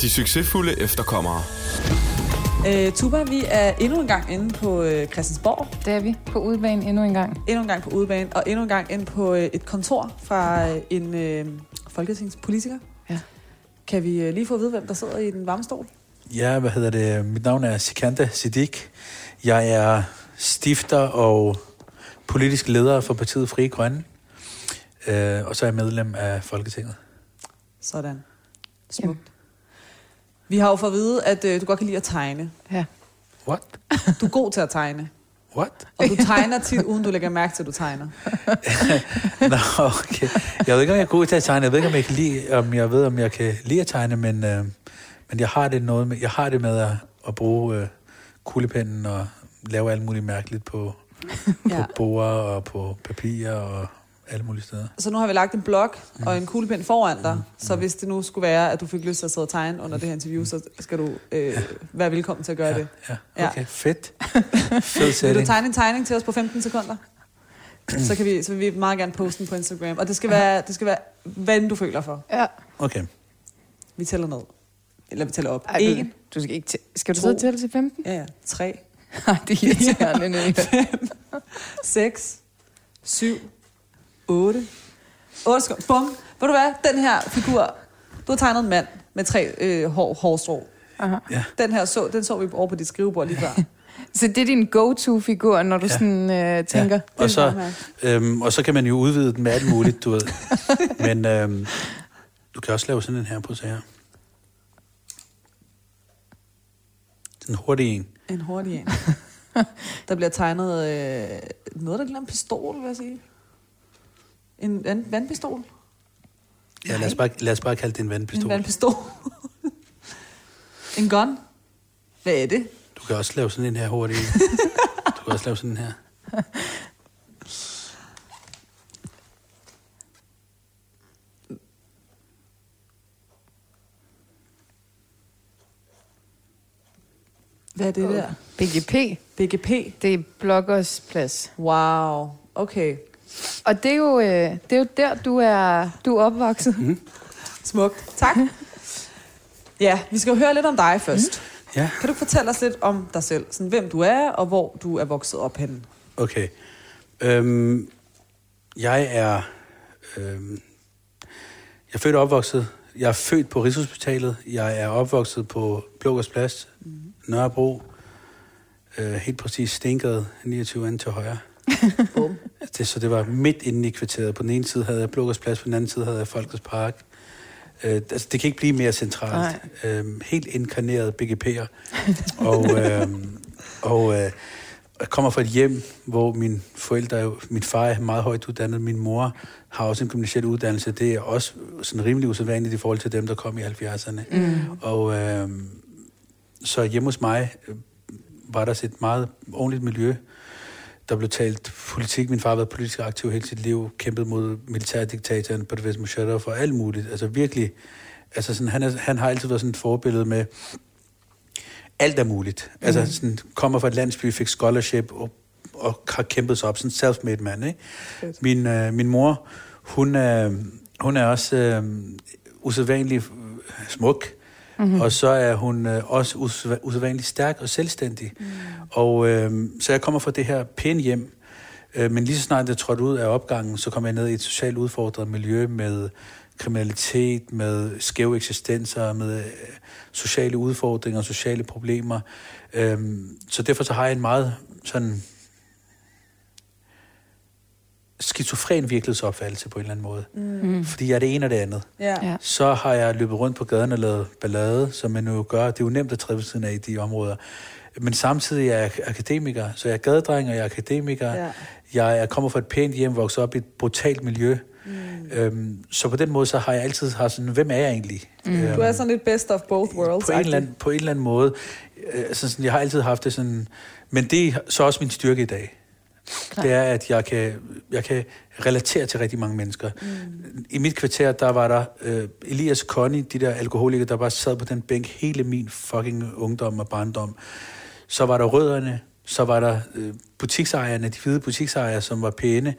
De succesfulde efterkommere. Øh, Tuba, vi er endnu en gang inde på øh, Christiansborg. Det er vi på udebane endnu en gang. Endnu en gang på udebane, og endnu en gang inde på øh, et kontor fra øh, en øh, folketingspolitiker. Ja. Kan vi øh, lige få at vide, hvem der sidder i den varme stol? Ja, hvad hedder det? Mit navn er Sikanda Siddiq. Jeg er stifter og politisk leder for partiet Fri Grønne. Øh, og så er jeg medlem af Folketinget. Sådan. Smukt. Vi har jo fået at vide, at øh, du godt kan lide at tegne. Ja. What? Du er god til at tegne. What? Og du tegner tit, uden du lægger mærke til, at du tegner. Nå, okay. Jeg ved ikke, om jeg er god til at tegne. Jeg ved ikke, om jeg kan lide, om jeg ved, om jeg kan lide at tegne, men, øh, men jeg har det noget med, jeg har det med at, at bruge øh, kuglepennen og lave alt muligt mærkeligt på, Ja. på borde og på papir og alle mulige steder. Så nu har vi lagt en blok og en kuglepen foran dig. Så hvis det nu skulle være, at du fik lyst til at sidde og tegne under det her interview, så skal du øh, være velkommen til at gøre ja, det. Ja, Ja. okay, fedt. Fed Vil du tegne en tegning til os på 15 sekunder? Så kan vi, så vil vi meget gerne poste den på Instagram. Og det skal være, det skal være hvad du føler for. Ja. Okay. Vi tæller ned. Eller vi tæller op. Ej, en. du, skal ikke tæ- Skal du sidde og tælle til 15? Ja, ja. Tre. Nej, det er irriterende. Nynne. Seks. Syv. Otte. Otte sekunder. Bum. Ved du hvad? Den her figur. Du har tegnet en mand med tre øh, hår, hårstrå. Aha. Ja. Den her så, den så vi over på dit skrivebord lige før. Så det er din go-to-figur, når du Ja. sådan øh, tænker... Ja. Og, så, øhm, og så kan man jo udvide den med alt muligt, du ved. Men øhm, du kan også lave sådan en her på her. Den hurtige en. En hurtig en. Der bliver tegnet øh, noget, der ligner en pistol, vil jeg sige. En vand, vandpistol? Ja, lad os, bare, lad os bare kalde det en vandpistol. En vandpistol. en gun? Hvad er det? Du kan også lave sådan en her hurtig. Du kan også lave sådan en her. Hvad er det der? BGP, BGP? det er bloggers plads. Wow. Okay. Og det er jo, øh, det er jo der, du er, du er opvokset. Mm. Smukt. Tak. Ja, vi skal jo høre lidt om dig først. Ja, Kan du fortælle os lidt om dig selv? Sådan, hvem du er, og hvor du er vokset op henne? okay. Øhm, jeg er... Øhm, jeg er født og opvokset. Jeg er født på Rigshospitalet. Jeg er opvokset på Blågårds Plads, mm. Nørrebro. Øh, helt præcis Stengade, 29 anden til højre. Det, så det var midt inde i kvarteret. På den ene side havde jeg Blågårds Plads, på den anden side havde jeg Folkets Park. Øh, altså, det kan ikke blive mere centralt. Øh, helt inkarneret BGP'er. og øh, og øh, jeg kommer fra et hjem, hvor mine forældre, min far er meget højt uddannet, min mor har også en gymnasiel uddannelse. Det er også sådan rimelig usædvanligt i forhold til dem, der kom i 70'erne. Mm. Og øh, så hjemme hos mig øh, var der et meget ordentligt miljø. Der blev talt politik. Min far har været politisk aktiv hele sit liv, kæmpet mod militærdiktatoren Pervez Musharraf og alt muligt. Altså virkelig, altså sådan, han, er, han har altid været sådan et forbillede med, alt er muligt. Mm. Altså sådan, kommer fra et landsby, fik scholarship og, og har kæmpet sig op, sådan self-made man. Ikke? Fedt. Min, øh, min mor, hun er, hun er også øh, usædvanlig øh, smuk, mm-hmm. og så er hun øh, også usæd- usædvanlig stærk og selvstændig. Mm. Og øh, så jeg kommer fra det her pæne hjem, øh, men lige så snart jeg trådte ud af opgangen, så kom jeg ned i et socialt udfordret miljø med kriminalitet, med skæve eksistenser, med øh, sociale udfordringer, sociale problemer. Øhm, så derfor så har jeg en meget sådan skizofren virkelighedsopfattelse på en eller anden måde. Mm. Fordi jeg er det ene og det andet. Ja. Ja. Så har jeg løbet rundt på gaden og lavet ballade, som man jo gør. Det er jo nemt at træde ved siden af i de områder. Men samtidig er jeg ak- akademiker, så jeg er gadedreng, og jeg er akademiker. Ja. Jeg er kommer fra et pænt hjem, vokset op i et brutalt miljø. Mm. Øhm, så på den måde, så har jeg altid haft sådan, hvem er jeg egentlig? Mm. Du er sådan lidt best of both worlds. på, en eller anden, på en eller anden måde. Øh, Altså sådan, jeg har altid haft det sådan... Men det er så også min styrke i dag. Klart. Det er, at jeg kan, jeg kan relatere til rigtig mange mennesker. Mm. I mit kvarter, der var der øh, Elias Connie, de der alkoholikere, der bare sad på den bænk hele min fucking ungdom og barndom. Så var der rødderne, så var der øh, butiksejerne, de hvide butiksejere, som var pæne,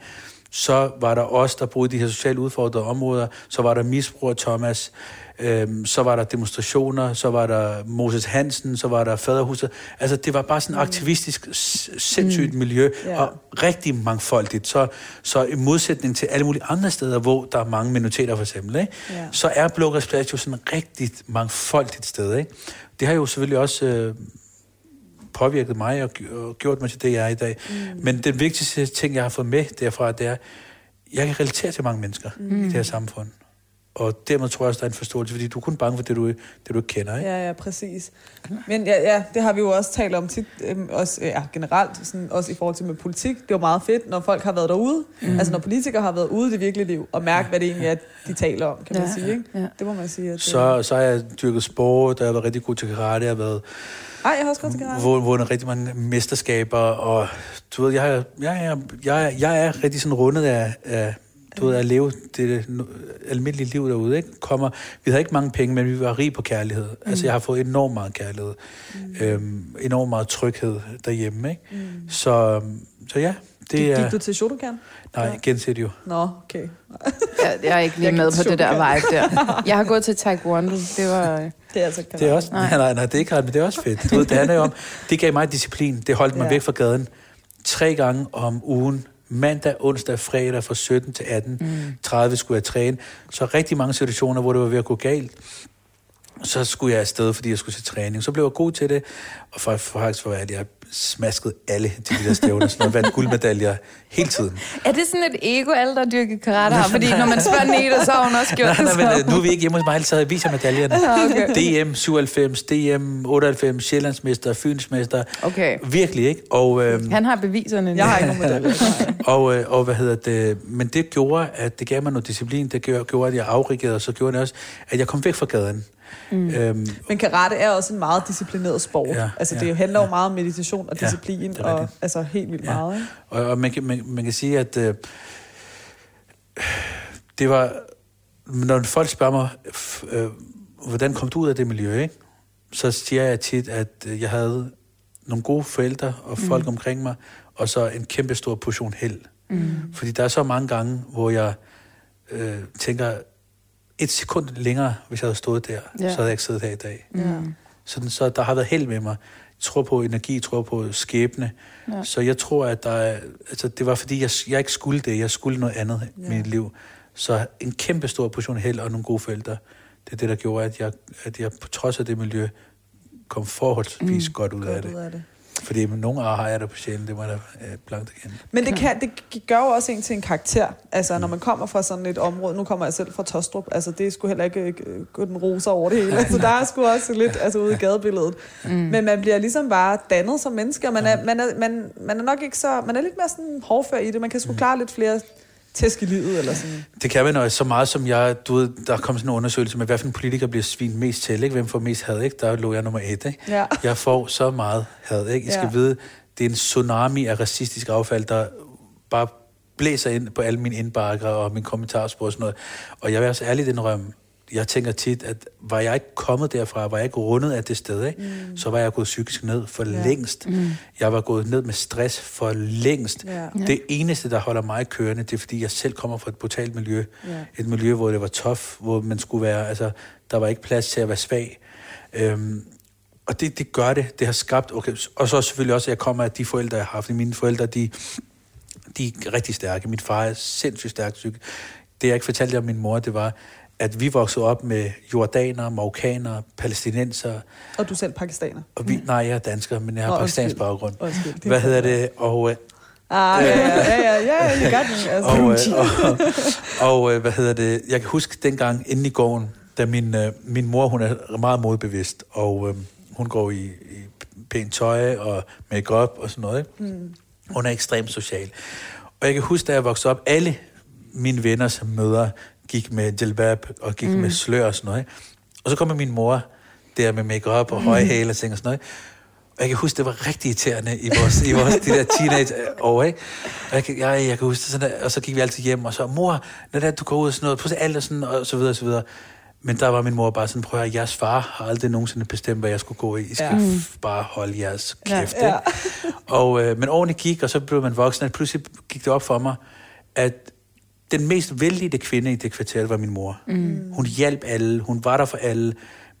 så var der os, der boede i de her socialt udfordrede områder, så var der misbrug Thomas, øhm, så var der demonstrationer, så var der Moses Hansen, så var der Faderhuset. Altså, det var bare sådan et aktivistisk, s- sindssygt miljø, Ja. og rigtig mangfoldigt. Så, så i modsætning til alle mulige andre steder, hvor der er mange minoriteter for eksempel, ikke? Så er Blågræs Plads jo sådan et rigtig mangfoldigt sted. Ikke? Det har jo selvfølgelig også øh, påvirket mig og, og gjort mig til det, jeg er i dag. Mm. Men den vigtigste ting, jeg har fået med derfra, det er, jeg kan relatere til mange mennesker mm. i det her samfund. Og dermed tror jeg også, der er en forståelse, fordi du er kun bange for det, du, det, du ikke kender. Ikke? Ja, ja, præcis. Men ja, ja, det har vi jo også talt om tit, øhm, også ja, generelt, sådan, også i forhold til med politik. Det er jo meget fedt, når folk har været derude, mm. altså når politikere har været ude i det virkelige liv, og mærke, hvad det egentlig er, de taler om, kan man Ja, sige. Ikke? ja. Det må man sige. At, Så, så har jeg dyrket sport, og jeg har været rigtig god til karate, jeg har været Ej, jeg har også godt til karate. vundet vundet rigtig mange mesterskaber, og du ved, jeg, jeg, jeg, jeg, jeg er rigtig sådan rundet af, af du ved, at leve det almindelige liv derude, ikke? Kommer, vi havde ikke mange penge, men vi var rige på kærlighed. Mm. Altså, jeg har fået enormt meget kærlighed. Mm. Øhm, enormt meget tryghed derhjemme, ikke? Mm. Så, så ja, det Gik, er... gik du til Shotokan? Nej, genset jo. Nå, okay. Jeg, jeg er ikke lige Jeg med på det der vibe der. Jeg har gået til Taekwondo. Det var... Det er altså karate. Det er også, nej. nej, nej, det er ikke ret, men det er også fedt. Du ved, det handler jo om, det gav mig disciplin. Det holdt mig Ja. væk fra gaden tre gange om ugen. Mandag, onsdag, fredag fra 17 til 18. Mm. 30 skulle jeg træne. Så rigtig mange situationer, hvor det var ved at gå galt. Så skulle jeg afsted, fordi jeg skulle til træning. Så blev jeg god til det, og for, for faktisk for at jeg smaskede alle de der stævner, sådan noget, vandt guldmedaljer hele tiden. Er det sådan et ego, alle der dyrker karate har? Fordi når man spørger Neda, så har hun også gjort Nej, det nej, men så. øh, nu er vi ikke hjemme hos mig, så jeg viser medaljerne. okay. DM 97, DM 98, Sjællandsmester, Fynsmester. Okay. Virkelig, ikke? Og, øh, Han har beviserne. Jeg har ikke nogen medaljer. nej. og, øh, og hvad hedder det? Men det gjorde, at det gav mig noget disciplin. Det gjorde, gjorde at jeg afrikkede, og så gjorde det også, at jeg kom væk fra gaden. Mm. Øhm, Men karate er også en meget disciplineret sport. Ja, altså, ja, det handler jo ja. meget om meditation og Ja, disciplin, er og altså helt vildt Ja. meget. Ikke? Og, og man, kan, man, man kan sige, at øh, det var... Når folk spørger mig, øh, hvordan kom du ud af det miljø, ikke? så siger jeg tit, at øh, jeg havde nogle gode forældre og folk mm. omkring mig, og så en kæmpe stor portion held. Mm. Fordi der er så mange gange, hvor jeg øh, tænker, et sekund længere, hvis jeg havde stået der, Ja. så havde jeg ikke siddet her i dag. Ja. Sådan, så der har været held med mig. Jeg tror på energi, jeg tror på skæbne. Ja. Så jeg tror, at der er, altså, det var fordi, jeg, jeg ikke skulle det. Jeg skulle noget andet i Ja. mit liv. Så en kæmpe stor portion held og nogle gode forældre. Det er det, der gjorde, at jeg, at jeg på trods af det miljø, kom forholdsvis mm. godt ud af Godt det. ud af det. Fordi nogle ar har jeg der på sjælen, det må jeg da øh, blankt igen. Men det, kan, det gør jo også en til en karakter. Altså, når man kommer fra sådan et område, nu kommer jeg selv fra Tostrup, altså det er sgu heller ikke øh, gå den roser over det hele. Altså, der er sgu også lidt altså, ude i gadebilledet. Mm. Men man bliver ligesom bare dannet som menneske, og man er, man er, man, man er nok ikke så, man er lidt mere sådan hårdfør i det. Man kan sgu klare lidt flere tæsk i livet, eller sådan. Det kan man også så meget som jeg, du ved, der kom sådan en undersøgelse med, hvad for en politiker bliver svin mest til, ikke? Hvem får mest had, ikke? Der lå jeg nummer et, ikke? Ja. Jeg får så meget had, ikke? I skal Ja. vide, det er en tsunami af racistisk affald, der bare blæser ind på alle mine indbakker og mine kommentarspor og sådan noget. Og jeg vil også ærligt indrømme, jeg tænker tit, at var jeg ikke kommet derfra, var jeg ikke rundet af det sted, ikke? Mm. så var jeg gået psykisk ned for Ja. længst. Mm. Jeg var gået ned med stress for længst. Ja. Det eneste, der holder mig kørende, det er, fordi jeg selv kommer fra et brutalt miljø. Ja. Et miljø, hvor det var tough, hvor man skulle være, altså, der var ikke plads til at være svag. Øhm, og det, det gør det. Det har skabt, okay, og så selvfølgelig også, at jeg kommer af de forældre, jeg har haft. Mine forældre, de, de er rigtig stærke. Min far er sindssygt stærk psyk. Det, jeg ikke fortalte om min mor, det var, at vi voksede op med jordanere, marokkanere, palæstinenser, Og du selv pakistaner. og vi, nej, jeg er dansker, men jeg har pakistansk baggrund. Undskyld, Hvad hedder det? Og, øh, Ah, ja, ja, ja, ja, you got me. Altså. og, øh, og, og øh, hvad hedder det? Jeg kan huske dengang inde i gården, da min, øh, min mor, hun er meget modbevidst, og øh, hun går i, i pænt tøj og make-up og sådan noget. Ikke? Mm. Hun er ekstremt social. Og jeg kan huske, da jeg voksede op, alle mine venners mødre gik med jilbab og gik mm. med slør og sådan noget. Ikke? Og så kommer min mor der med make-up og høje hæle og ting og sådan noget. Og jeg kan huske, det var rigtig irriterende i vores, i vores de der teenage-år, ikke? Og jeg, kan- jeg, jeg kan huske det sådan der, og så gik vi altid hjem, og så, mor, når det er, du går ud og sådan noget, se alt og sådan, og så videre, og så videre. Men der var min mor bare sådan, prøv at jeres far har aldrig nogensinde bestemt, hvad jeg skulle gå i. I skal Ja. ja. bare holde jeres kæft. Ja. Ja. Og, øh, men årene gik, og så blev man voksen, og pludselig gik det op for mig, at den mest vældige kvinde i det kvarter var min mor. Mm. Hun hjalp alle, hun var der for alle,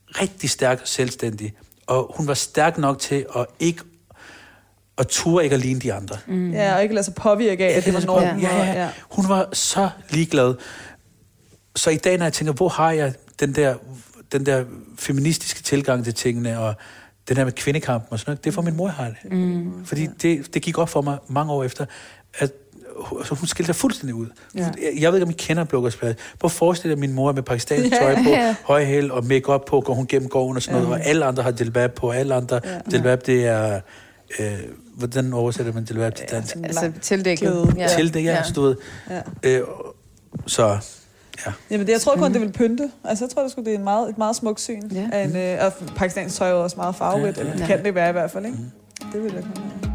rigtig stærk og selvstændig. Og hun var stærk nok til at ikke at ture ikke at ligne de andre. Mm. Ja, og ikke lade sig påvirke af, at det var normen. Ja, og- ja. Hun var så ligeglad. Så i dag, når jeg tænker, hvor har jeg den der, den der feministiske tilgang til tingene, og den der med kvindekampen og sådan noget, det er for min mor, har det. Mm. Fordi det, det gik op for mig mange år efter, at altså, hun skilte sig fuldstændig ud. Ja. Jeg, jeg ved ikke, om I kender Blukkersplads. Prøv at forestille dig min mor med pakistansk tøj på, Ja. høj hæl og make på, går hun gennem gården og sådan noget, og alle andre har jilbab på, alle andre, ja. jilbab det er, øh, hvordan oversætter man jilbab til dansk? Altså tildækket. Ja. Til det, ja, ja. stod. Ja. Øh, så, ja. Jamen, det, jeg tror kun, det vil pynte. Altså, jeg tror, det, skulle, det er en meget, et meget smukt syn. Ja. Af en, øh, og pakistansk tøj er også meget farverigt, Ja. eller det Ja. kan det være i hvert fald, ikke? Det vil jeg kunne.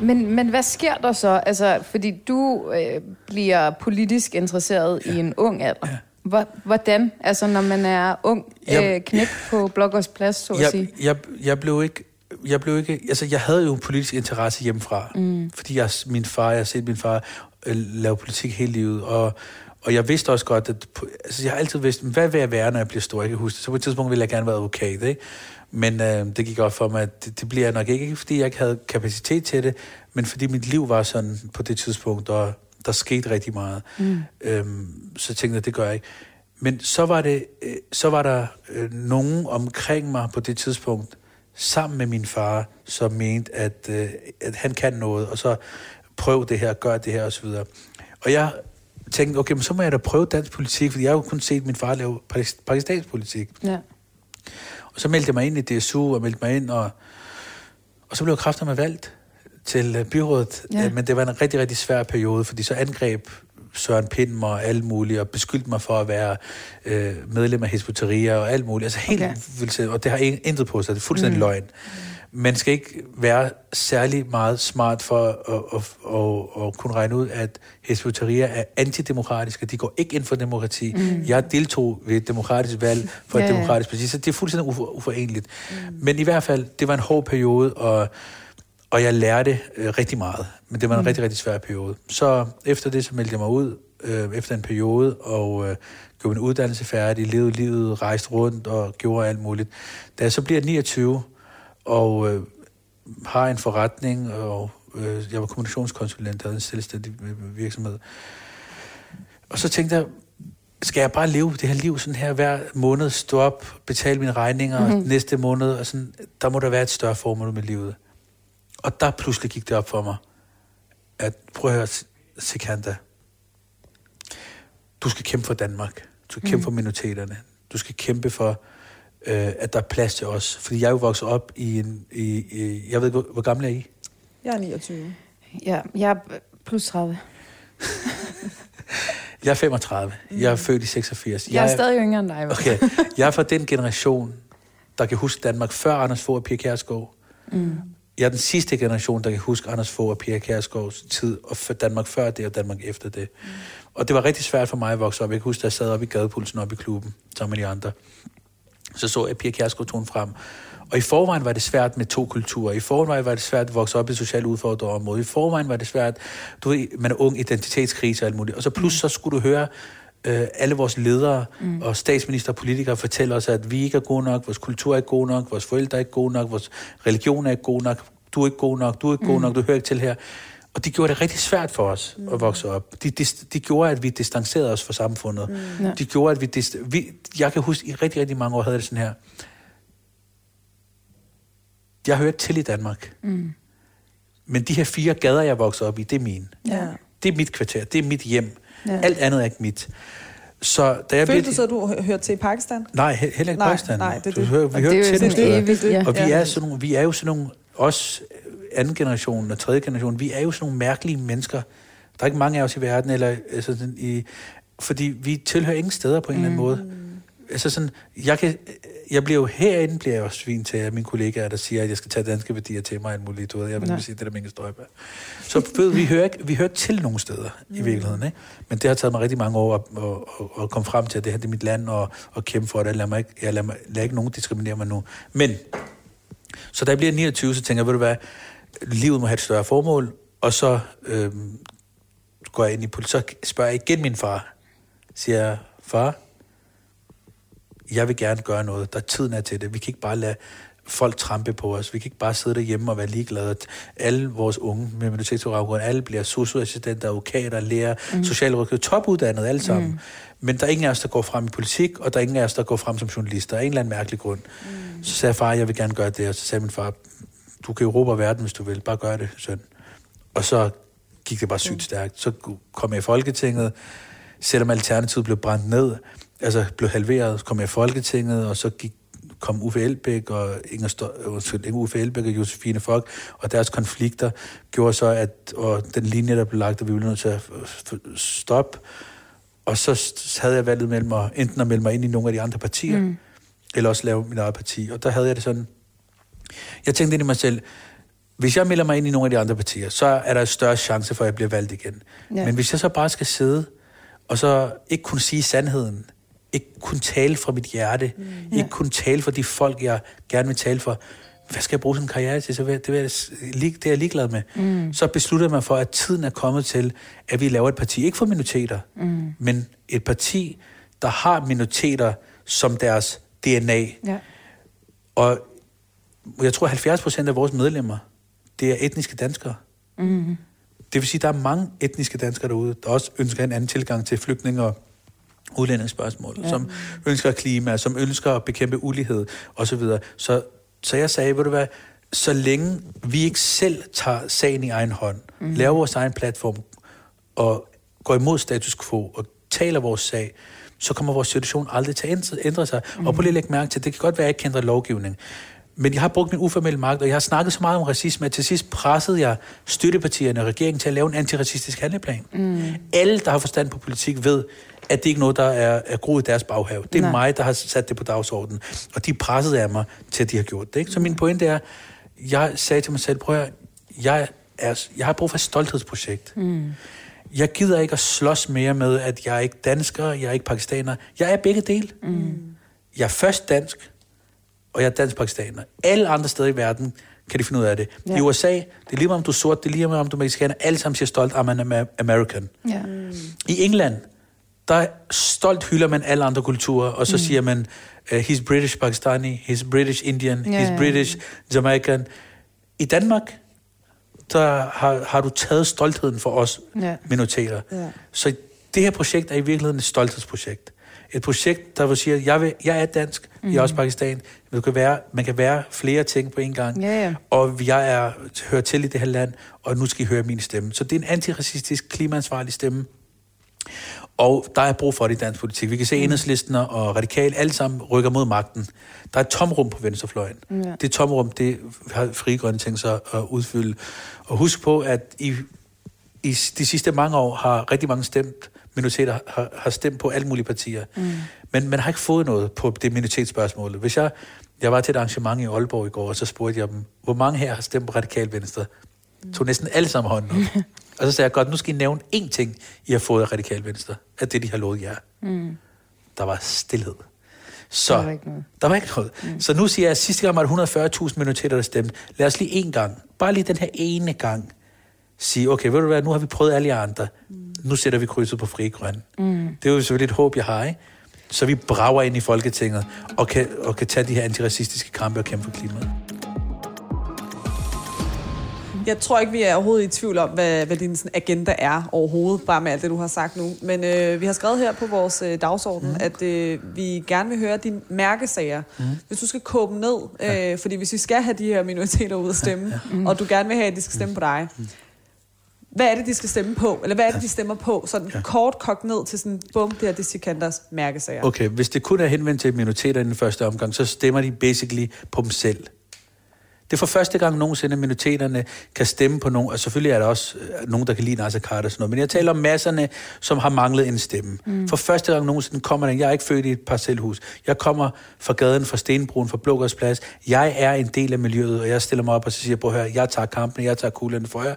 Men, men hvad sker der så? Altså, fordi du øh, bliver politisk interesseret ja. i en ung alder. Ja. Hvor, hvordan? Altså, når man er ung Jeg- øh, knæk på Blokkers Plads, så at Jeg, sige. jeg, jeg blev ikke... Jeg blev ikke, altså jeg havde jo en politisk interesse hjemmefra, mm. fordi jeg, min far, jeg har set min far øh, lave politik hele livet, og, og jeg vidste også godt, at altså jeg har altid vidst, hvad vil jeg være, når jeg bliver stor, jeg kan huske det. Så på et tidspunkt ville jeg gerne være advokat, ikke? Men øh, det gik op for mig, at det, det bliver nok ikke, ikke fordi jeg ikke havde kapacitet til det, men fordi mit liv var sådan på det tidspunkt, og der skete rigtig meget. Mm. Øhm, så tænkte jeg, det gør jeg ikke. Men så var, det, øh, så var der øh, nogen omkring mig på det tidspunkt, sammen med min far, som mente, at, øh, at han kan noget, og så prøv det her, gør det her osv. Og jeg tænkte, okay, men så må jeg da prøve dansk politik, fordi jeg har jo kun set min far lave pakis- pakistansk politik. Ja. Så meldte jeg mig ind i DSU og meldte mig ind, og, og så blev jeg kraftigt med valgt til øh, byrådet. Ja. Ja. Men det var en rigtig, rigtig svær periode, fordi så angreb Søren Pind mig og alle mulige, og beskyldte mig for at være øh, medlem af Hesboteria og alt muligt. Altså helt Okay. okay. og det har in- intet på sig. Det er fuldstændig mm. løgn. Man skal ikke være særlig meget smart for at, at, at, at kunne regne ud, at Hesboteria er antidemokratiske. De går ikke ind for demokrati. Mm. Jeg deltog ved et demokratisk valg for Ja, et demokratisk parti, så det er fuldstændig ufor, uforeneligt. Mm. Men i hvert fald, det var en hård periode, og, og jeg lærte øh, rigtig meget. Men det var en mm. rigtig, rigtig svær periode. Så efter det, så meldte jeg mig ud øh, efter en periode, og øh, gjorde min uddannelse færdig, levede livet, rejste rundt og gjorde alt muligt. Da jeg så bliver 29, og øh, har en forretning, og øh, jeg var kommunikationskonsulent, havde en selvstændig virksomhed. Og så tænkte jeg, skal jeg bare leve det her liv sådan her hver måned, stå op, betale mine regninger Mhm. mm-hmm. næste måned, og sådan, der må der være et større formål med livet. Og der pludselig gik det op for mig, at prøv at høre, Sikanda, du skal kæmpe for Danmark, du skal kæmpe Mhm. for minoriteterne, du skal kæmpe for, øh, at der er plads til os. Fordi jeg er jo vokset op i en, i, i jeg ved ikke, hvor, hvor gammel er I? Jeg er 29. ja, jeg er plus 30. Jeg er 35, jeg er født i 86. Jeg er stadig yngre end dig. Okay, jeg er fra den generation, der kan huske Danmark før Anders Fogh og Pia Kjærsgaard. Mm. Jeg er den sidste generation, der kan huske Anders Fogh og Pia Kjærsgaards tid, og Danmark før det og Danmark efter det. Mm. Og det var rigtig svært for mig at vokse op. Jeg kan huske, da jeg sad oppe i gadepulsen oppe i klubben, sammen med de andre. Så så jeg Pia Kjærsgaard tone frem. Og i forvejen var det svært med to kulturer. I forvejen var det svært at vokse op i socialt udfordret område. I forvejen var det svært, du ved, man er ung, identitetskrise og alt muligt. Og så pludselig så skulle du høre øh, alle vores ledere mm. og statsminister og politikere fortælle os, at vi ikke er gode nok, vores kultur er ikke god nok, vores forældre er ikke gode nok, vores religion er ikke god nok, du er ikke god nok, du er ikke god nok, du hører ikke til her. Og de gjorde det rigtig svært for os mm. at vokse op. De, de, de gjorde, at vi distancerede os fra samfundet. Mm. Ja. De gjorde, at vi, dist- vi... Jeg kan huske, i rigtig, rigtig mange år havde det sådan her. Jeg hører ikke til i Danmark. Mm. Men de her fire gader, jeg voksede op i, det er mine. Ja. Det er mit kvarter, det er mit hjem. Ja. Alt andet er ikke mit. Så da jeg Følte blev... du så, at du hø- hørte til i Pakistan? Nej, he- heller ikke Nej, Pakistan. nej, det er Du det. vi det hører jo til det ja. Og vi, er sådan nogle, vi er jo sådan nogle, også anden generation og tredje generation, vi er jo sådan nogle mærkelige mennesker. Der er ikke mange af os i verden, eller altså, sådan i, fordi vi tilhører ingen steder på en mm. eller anden måde. altså sådan, jeg, kan, jeg bliver jo herinde, bliver jeg jo svin til af mine kollegaer, der siger, at jeg skal tage danske værdier til mig, alt muligt, du ved, jeg vil Nej. sige, det der med Inger Støjberg. Så ved, vi hører ikke, vi hører til nogen steder mm. i virkeligheden, ikke? Men det har taget mig rigtig mange år at, at, at, at komme frem til, at det her det er mit land, og at kæmpe for det. Lad mig ikke, jeg lader, mig, lader ikke nogen diskriminere mig nu. Men, så da jeg bliver 29, så tænker jeg, ved du hvad, livet må have et større formål, og så øhm, går jeg ind i politik, så spørger jeg igen min far, siger jeg, far, jeg vil gerne gøre noget, der tiden er til det. Vi kan ikke bare lade folk trampe på os. Vi kan ikke bare sidde derhjemme og være ligeglade. Alle vores unge med minoritetsbaggrund, alle bliver socioassistenter, advokater, lærer, mm. socialrådgiver, topuddannede alle sammen. Mm. Men der er ingen af os, der går frem i politik, og der er ingen af os, der går frem som journalister. Af en eller anden mærkelig grund. Mm. Så sagde far, jeg vil gerne gøre det. Og så sagde min far, du kan råbe verden, hvis du vil. Bare gør det, søn. Og så gik det bare sygt stærkt. Så kom jeg i Folketinget, selvom Alternativet blev brændt ned, altså blev halveret, så kom jeg i Folketinget, og så gik, kom Uffe Elbæk og Inger Stø, undskyld, ikke Uffe Elbæk og Josefine Fock, og deres konflikter gjorde så, at og den linje, der blev lagt, at vi ville nødt til at stoppe. Og så havde jeg valget mellem at, enten at melde mig ind i nogle af de andre partier, mm. eller også lave mit eget parti. Og der havde jeg det sådan, jeg tænkte ind i mig selv, hvis jeg melder mig ind i nogle af de andre partier, så er der en større chance for, at jeg bliver valgt igen. Ja. Men hvis jeg så bare skal sidde, og så ikke kunne sige sandheden, ikke kunne tale fra mit hjerte, mm. ja. ikke kunne tale for de folk, jeg gerne vil tale for, hvad skal jeg bruge sådan en karriere til? Så vil det, vil jeg, det er jeg ligeglad med. Mm. Så besluttede mig for, at tiden er kommet til, at vi laver et parti, ikke for minoriteter, mm. men et parti, der har minoriteter som deres DNA. Ja. Og jeg tror, 70 procent af vores medlemmer, det er etniske danskere. Mm. Det vil sige, at der er mange etniske danskere derude, der også ønsker en anden tilgang til flygtninge og udlændingsspørgsmål, ja. som ønsker klima, som ønsker at bekæmpe ulighed osv. Så, så jeg sagde, ved du hvad, så længe vi ikke selv tager sagen i egen hånd, mm. laver vores egen platform og går imod status quo og taler vores sag, så kommer vores situation aldrig til at ændre sig. Mm. Og på lige at lægge mærke til, det kan godt være, at jeg ikke kender lovgivning, men jeg har brugt min uformelle magt, og jeg har snakket så meget om racisme, at til sidst pressede jeg støttepartierne og regeringen til at lave en antiracistisk handleplan. Mm. Alle, der har forstand på politik, ved, at det ikke er noget, der er, er groet i deres baghave. Det er Nej. mig, der har sat det på dagsordenen. Og de pressede af mig til, at de har gjort det. Ikke? Så min pointe er, jeg sagde til mig selv, prøv at, jeg, er, jeg har brug for et stolthedsprojekt. Mm. Jeg gider ikke at slås mere med, at jeg er ikke dansker, jeg er ikke pakistaner. Jeg er begge dele. Mm. Jeg er først dansk, og jeg er dansk pakistaner. Alle andre steder i verden kan de finde ud af det. Ja. I USA, det er lige meget om du er sort, det er lige meget om du er mexikaner, alle sammen siger stolt, at man er American. Ja. I England, der stolt hylder man alle andre kulturer, og så mm. siger man, uh, he's British Pakistani, he's British Indian, Ja, he's ja. British Jamaican. I Danmark, der har, har du taget stoltheden for os Ja. minoriteter. Ja. Så det her projekt er i virkeligheden et stolthedsprojekt. Et projekt, der vil sige, at jeg, vil, jeg er dansk, mm. jeg er også pakistan. Du kan være, man kan være flere ting på en gang. Ja, ja. Og jeg er, hører til i det her land, og nu skal I høre min stemme. Så det er en antiracistisk, klimaansvarlig stemme. Og der er brug for det i dansk politik. Vi kan se, at enhedslisten og radikal alle sammen rykker mod magten. Der er et tomrum på venstrefløjen. Ja. Det tomrum, det har Frie Grønne tænkt sig at udfylde. Og husk på, at i, i de sidste mange år har rigtig mange stemt, minoriteter har, har stemt på alle mulige partier. Mm. Men man har ikke fået noget på det minoritetsspørgsmål. Hvis jeg, jeg var til et arrangement i Aalborg i går, og så spurgte jeg dem, hvor mange her har stemt på radikal venstre? Tog næsten alle sammen hånden op. og så sagde jeg, godt, nu skal I nævne én ting, I har fået af radikal venstre. At det, de har lovet jer. Mm. Der var stillhed. Så, Der var ikke noget. Der var ikke noget. Mm. Så nu siger jeg, at sidste gang var det 140.000 minoriteter, der stemte. Lad os lige en gang, bare lige den her ene gang, sige, okay, ved du hvad, nu har vi prøvet alle jer andre. Mm. Nu sætter vi krydset på fri grøn. Mm. Det er jo selvfølgelig et håb, jeg har, ikke? Så vi brager ind i Folketinget og kan, og kan tage de her antiracistiske kampe og kæmpe for klimaet. Jeg tror ikke, vi er overhovedet i tvivl om, hvad, hvad din sådan, agenda er overhovedet, bare med alt det, du har sagt nu. Men øh, vi har skrevet her på vores øh, dagsorden, mm. at øh, vi gerne vil høre dine mærkesager. Mm. Hvis du skal kåbe ned, øh, ja. fordi hvis vi skal have de her minoriteter ud at stemme, ja. mm. og du gerne vil have, at de skal stemme på dig, hvad er det, de skal stemme på? Eller hvad er det, de stemmer på? Sådan ja. kort kogt ned til sådan, bum, det her det er Sikanders mærkesager. Okay, hvis det kun er henvendt til minoriteter i den første omgang, så stemmer de basically på dem selv. Det er for første gang nogensinde, at minoriteterne kan stemme på nogen, og selvfølgelig er der også øh, nogen, der kan lide Nasser Carter og sådan noget, men jeg taler om masserne, som har manglet en stemme. Mm. For første gang nogensinde kommer den, jeg er ikke født i et parcelhus, jeg kommer fra gaden, fra Stenbroen, fra Blågårdsplads, jeg er en del af miljøet, og jeg stiller mig op og så siger, på her, jeg tager kampen, jeg tager kuglerne for jer,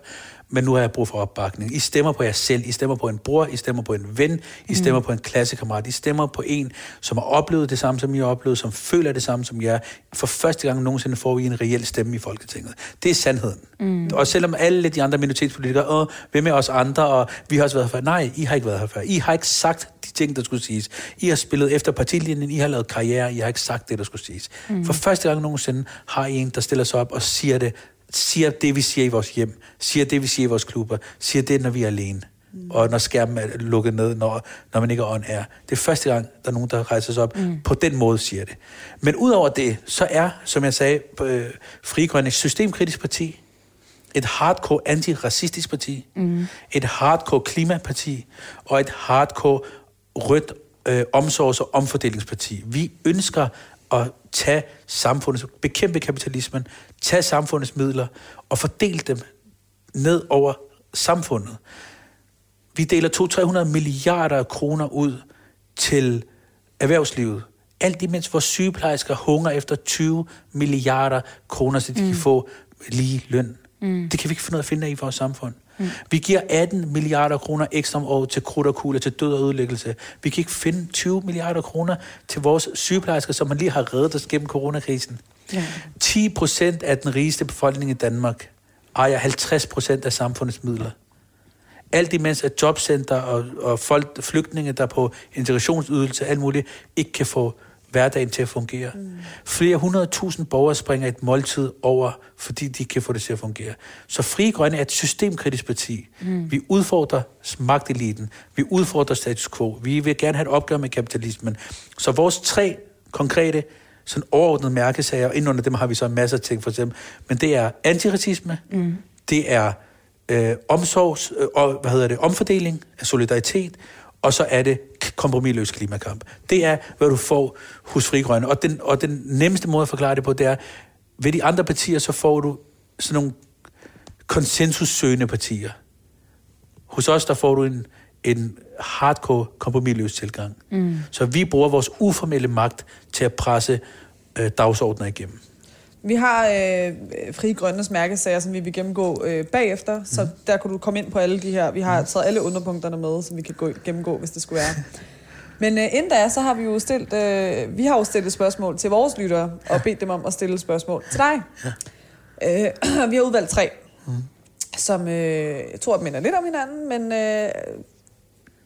men nu har jeg brug for opbakning. I stemmer på jer selv, I stemmer på en bror, I stemmer på en ven, I stemmer mm. på en klassekammerat, I stemmer på en, som har oplevet det samme, som I har oplevet, som føler det samme, som jer. For første gang nogensinde får I en reel stemme i Folketinget. Det er sandheden. Mm. Og selvom alle de andre minoritetspolitikere, åh, hvem er os andre, og vi har også været her før. Nej, I har ikke været her før. I har ikke sagt de ting, der skulle siges. I har spillet efter partilinjen, I har lavet karriere, I har ikke sagt det, der skulle siges. Mm. For første gang nogensinde har I en, der stiller sig op og siger det siger det, vi siger i vores hjem, siger det, vi siger i vores klubber, siger det, når vi er alene. Mm. Og når skærmen er lukket ned, når, når man ikke er on air. Det er første gang, der er nogen, der rejser sig op. Mm. På den måde siger det. Men udover det, så er, som jeg sagde, øh, Frigrønne et systemkritisk parti. Et hardcore antiracistisk parti. Mm. Et hardcore klimaparti. Og et hardcore rødt øh, omsorgs- og omfordelingsparti. Vi ønsker at tage samfundets, bekæmpe kapitalismen, tage samfundets midler og fordele dem ned over samfundet. Vi deler 200-300 milliarder kroner ud til erhvervslivet. Alt imens vores sygeplejersker hunger efter 20 milliarder kroner, så de mm. kan få lige løn. Mm. Det kan vi ikke finde noget at finde af i vores samfund. Mm. Vi giver 18 milliarder kroner ekstra om året til krudt og kugle, til død og ødelæggelse. Vi kan ikke finde 20 milliarder kroner til vores sygeplejersker, som man lige har reddet os gennem coronakrisen. Ja. 10 procent af den rigeste befolkning i Danmark ejer 50 procent af samfundets midler. Alt imens at jobcenter og, og folk, flygtninge, der på integrationsydelse, alt muligt, ikke kan få hverdagen til at fungere. Mm. Flere hundredtusind borgere springer et måltid over, fordi de kan få det til at fungere. Så Fri Grønne er et systemkritisk parti. Mm. Vi udfordrer magteliten. Vi udfordrer status quo. Vi vil gerne have et opgør med kapitalismen. Så vores tre konkrete sådan overordnede mærkesager, og under dem har vi så masser af ting for eksempel, men det er antiracisme, mm. det er øh, omsorgs, øh, og, hvad hedder det, omfordeling af solidaritet, og så er det kompromilløs klimakamp. Det er, hvad du får hos Frigrønne. Og den, og den nemmeste måde at forklare det på, det er, ved de andre partier, så får du sådan nogle konsensussøgende partier. Hos os, der får du en, en hardcore kompromilløs tilgang. Mm. Så vi bruger vores uformelle magt til at presse øh, dagsordner igennem. Vi har øh, Fri Grønnes mærkesager, som vi vil gennemgå øh, bagefter, mm. så der kan du komme ind på alle de her. Vi har mm. taget alle underpunkterne med, som vi kan gå, gennemgå, hvis det skulle være. Men øh, inden da, så har vi jo stillet, øh, vi har jo stillet spørgsmål til vores lyttere, og bedt dem om at stille spørgsmål til dig. Ja. Øh, vi har udvalgt tre, mm. som øh, jeg tror, minder lidt om hinanden, men øh,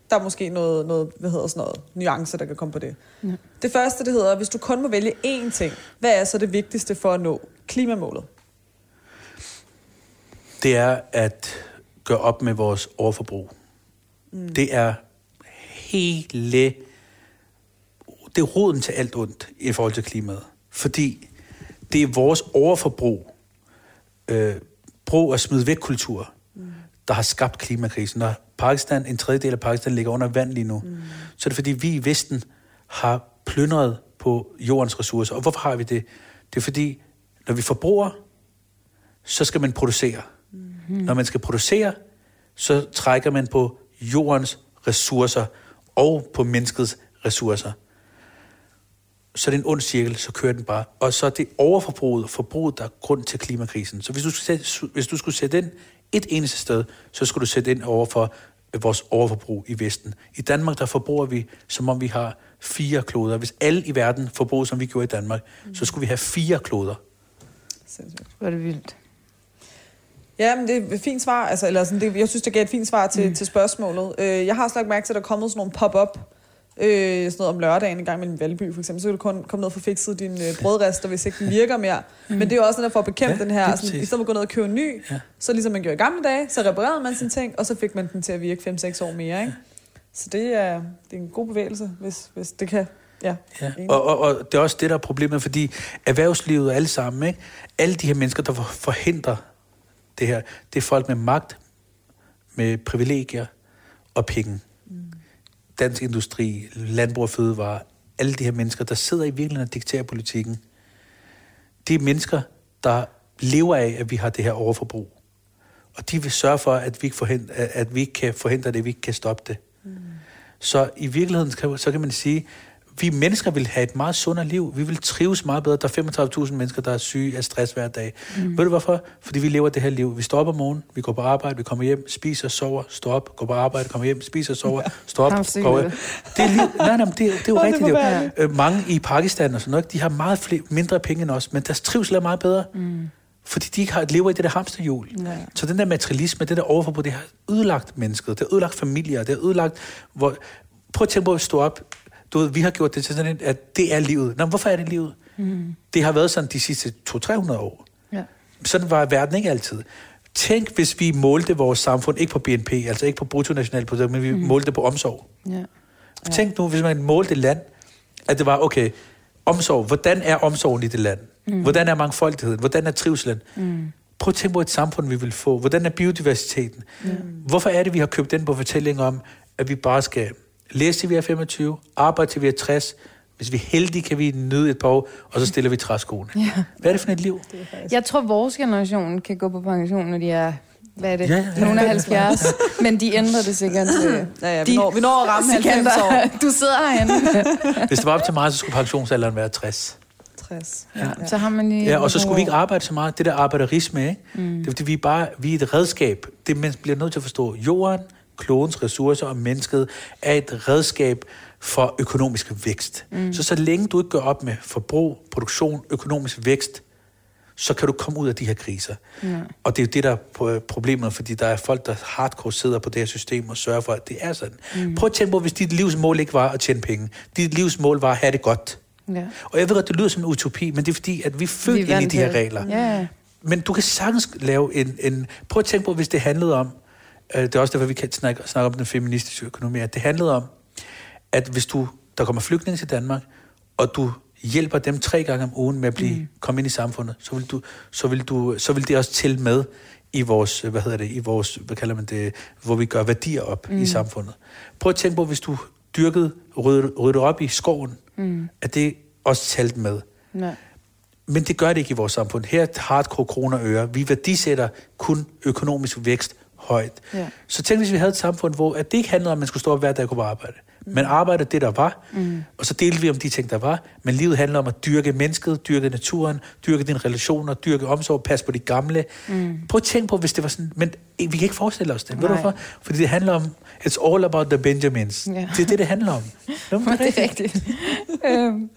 der er måske noget, noget, hvad hedder sådan noget, nuance, der kan komme på det. Ja. Det første, det hedder, hvis du kun må vælge én ting, hvad er så det vigtigste for at nå klimamålet? Det er at gøre op med vores overforbrug. Mm. Det er hele... Det er roden til alt ondt i forhold til klimaet. Fordi det er vores overforbrug, øh, brug og smid væk kultur, mm. der har skabt klimakrisen. Der Pakistan, en tredjedel af Pakistan ligger under vand lige nu. Mm. Så er det fordi, vi i Vesten har plyndret på jordens ressourcer. Og hvorfor har vi det? Det er fordi, når vi forbruger, så skal man producere. Mm. Når man skal producere, så trækker man på jordens ressourcer og på menneskets ressourcer. Så det er en ond cirkel, så kører den bare. Og så er det overforbruget, forbruget, der er grund til klimakrisen. Så hvis du, skulle sætte, hvis du skulle sætte den et eneste sted, så skulle du sætte ind over for vores overforbrug i Vesten. I Danmark, der forbruger vi, som om vi har fire kloder. Hvis alle i verden forbruger, som vi gjorde i Danmark, mm. så skulle vi have fire kloder. Hvor er det vildt. Ja, men det er et fint svar. Altså, eller sådan, det, jeg synes, det gav et fint svar til, mm. til spørgsmålet. Øh, jeg har også lagt mærke til, at der er kommet sådan nogle pop-up øh, sådan noget om lørdagen en gang mellem Valby for eksempel, så kan du kun komme ned og få fikset din øh, brødrester, hvis ikke den virker mere. Mm. Men det er jo også sådan, at for at bekæmpe ja, den her, sådan, i stedet for at gå ned og købe en ny, ja. så ligesom man gjorde i gamle dage, så reparerede man sine ting, og så fik man den til at virke 5-6 år mere. Ikke? Så det er, det er en god bevægelse, hvis, hvis det kan Ja, ja. Og, og, og det er også det, der er problemet, fordi erhvervslivet og alle sammen, ikke? alle de her mennesker, der forhindrer det her, det er folk med magt, med privilegier og penge. Dansk industri, landbrug og fødevare, alle de her mennesker, der sidder i virkeligheden og dikterer politikken, det er mennesker, der lever af, at vi har det her overforbrug. Og de vil sørge for, at vi, ikke forhindre, at vi ikke kan forhindre det, at vi ikke kan stoppe det. Mm. Så i virkeligheden, så kan man sige, vi mennesker vil have et meget sundere liv. Vi vil trives meget bedre. Der er 35.000 mennesker, der er syge af stress hver dag. Mm. Ved du hvorfor? Fordi vi lever det her liv. Vi står op om morgenen, vi går på arbejde, vi kommer hjem, spiser, sover, står op, går på arbejde, kommer hjem, spiser, sover, står op, går hjem. Det er liv. Nej, nej, det, det er jo rigtigt. Det øh, mange i Pakistan og sådan noget, de har meget flere, mindre penge end os, men deres trivsel er meget bedre. Mm. Fordi de ikke har, lever i det der hamsterhjul. Ja. Så den der materialisme, det der overforbrug, det har ødelagt mennesket. Det har ødelagt familier. Det har ødelagt... Hvor, prøv at tænke på at stå op du ved, vi har gjort det til sådan, at det er livet. Nå, hvorfor er det livet? Mm. Det har været sådan de sidste 200-300 år. Ja. Sådan var verden ikke altid. Tænk, hvis vi målte vores samfund, ikke på BNP, altså ikke på bruttonationalprodukt, men vi mm. målte på omsorg. Ja. Ja. Tænk nu, hvis man målte land, at det var, okay, omsorg, hvordan er omsorgen i det land? Mm. Hvordan er mangfoldigheden? Hvordan er trivselen? Mm. Prøv at tænke på et samfund, vi vil få. Hvordan er biodiversiteten? Mm. Hvorfor er det, vi har købt den på fortælling om, at vi bare skal læse til vi er 25, arbejde til vi er 60, hvis vi er heldige, kan vi nyde et par år, og så stiller vi træskoene. Ja. Hvad er det for et liv? Jeg tror, vores generation kan gå på pension, når de er hvad er det? Ja, ja, ja. Nogle af 70. Men de ændrer det sikkert. Til, ja, ja, vi, de, når, vi når at ramme 90 år. Du sidder herinde. Hvis det var op til mig, så skulle pensionsalderen være 60. 60. Ja. ja. Så har man lige ja, og så skulle vi ikke arbejde så meget. Det der arbejderisme, ikke? Mm. Det er fordi, vi er, bare, vi er et redskab. Det man bliver nødt til at forstå. Jorden, klodens ressourcer og mennesket er et redskab for økonomisk vækst. Mm. Så så længe du ikke gør op med forbrug, produktion, økonomisk vækst, så kan du komme ud af de her kriser. Ja. Og det er jo det, der er problemet, fordi der er folk, der hardcore sidder på det her system og sørger for, at det er sådan. Mm. Prøv at tænke på, hvis dit livsmål ikke var at tjene penge. Dit livsmål var at have det godt. Ja. Og jeg ved at det lyder som en utopi, men det er fordi, at vi er født ind i de her regler. Ja. Men du kan sagtens lave en, en... Prøv at tænke på, hvis det handlede om, det er også derfor, vi kan snakke, snakke om den feministiske økonomi, at det handlede om, at hvis du, der kommer flygtninge til Danmark, og du hjælper dem tre gange om ugen med at blive, mm. komme ind i samfundet, så vil, du, så, vil du, så vil det også til med i vores, hvad hedder det, i vores, hvad kalder man det, hvor vi gør værdier op mm. i samfundet. Prøv at tænke på, hvis du dyrkede, rydde, op i skoven, mm. at det også talt med. Nej. Men det gør det ikke i vores samfund. Her er hardcore kroner og øre. Vi værdisætter kun økonomisk vækst højt. Ja. Så tænk, hvis vi havde et samfund, hvor at det ikke handlede om, at man skulle stå op hver dag og gå på arbejde. Mm. Men arbejde det, der var, mm. og så delte vi om de ting, der var. Men livet handler om at dyrke mennesket, dyrke naturen, dyrke dine relationer, dyrke omsorg, passe på de gamle. Mm. Prøv at tænke på, hvis det var sådan... Men vi kan ikke forestille os det. Ved du hvorfor? Fordi det handler om... It's all about the Benjamins. Ja. Det er det, det handler om. Nå, det er rigtigt. øhm,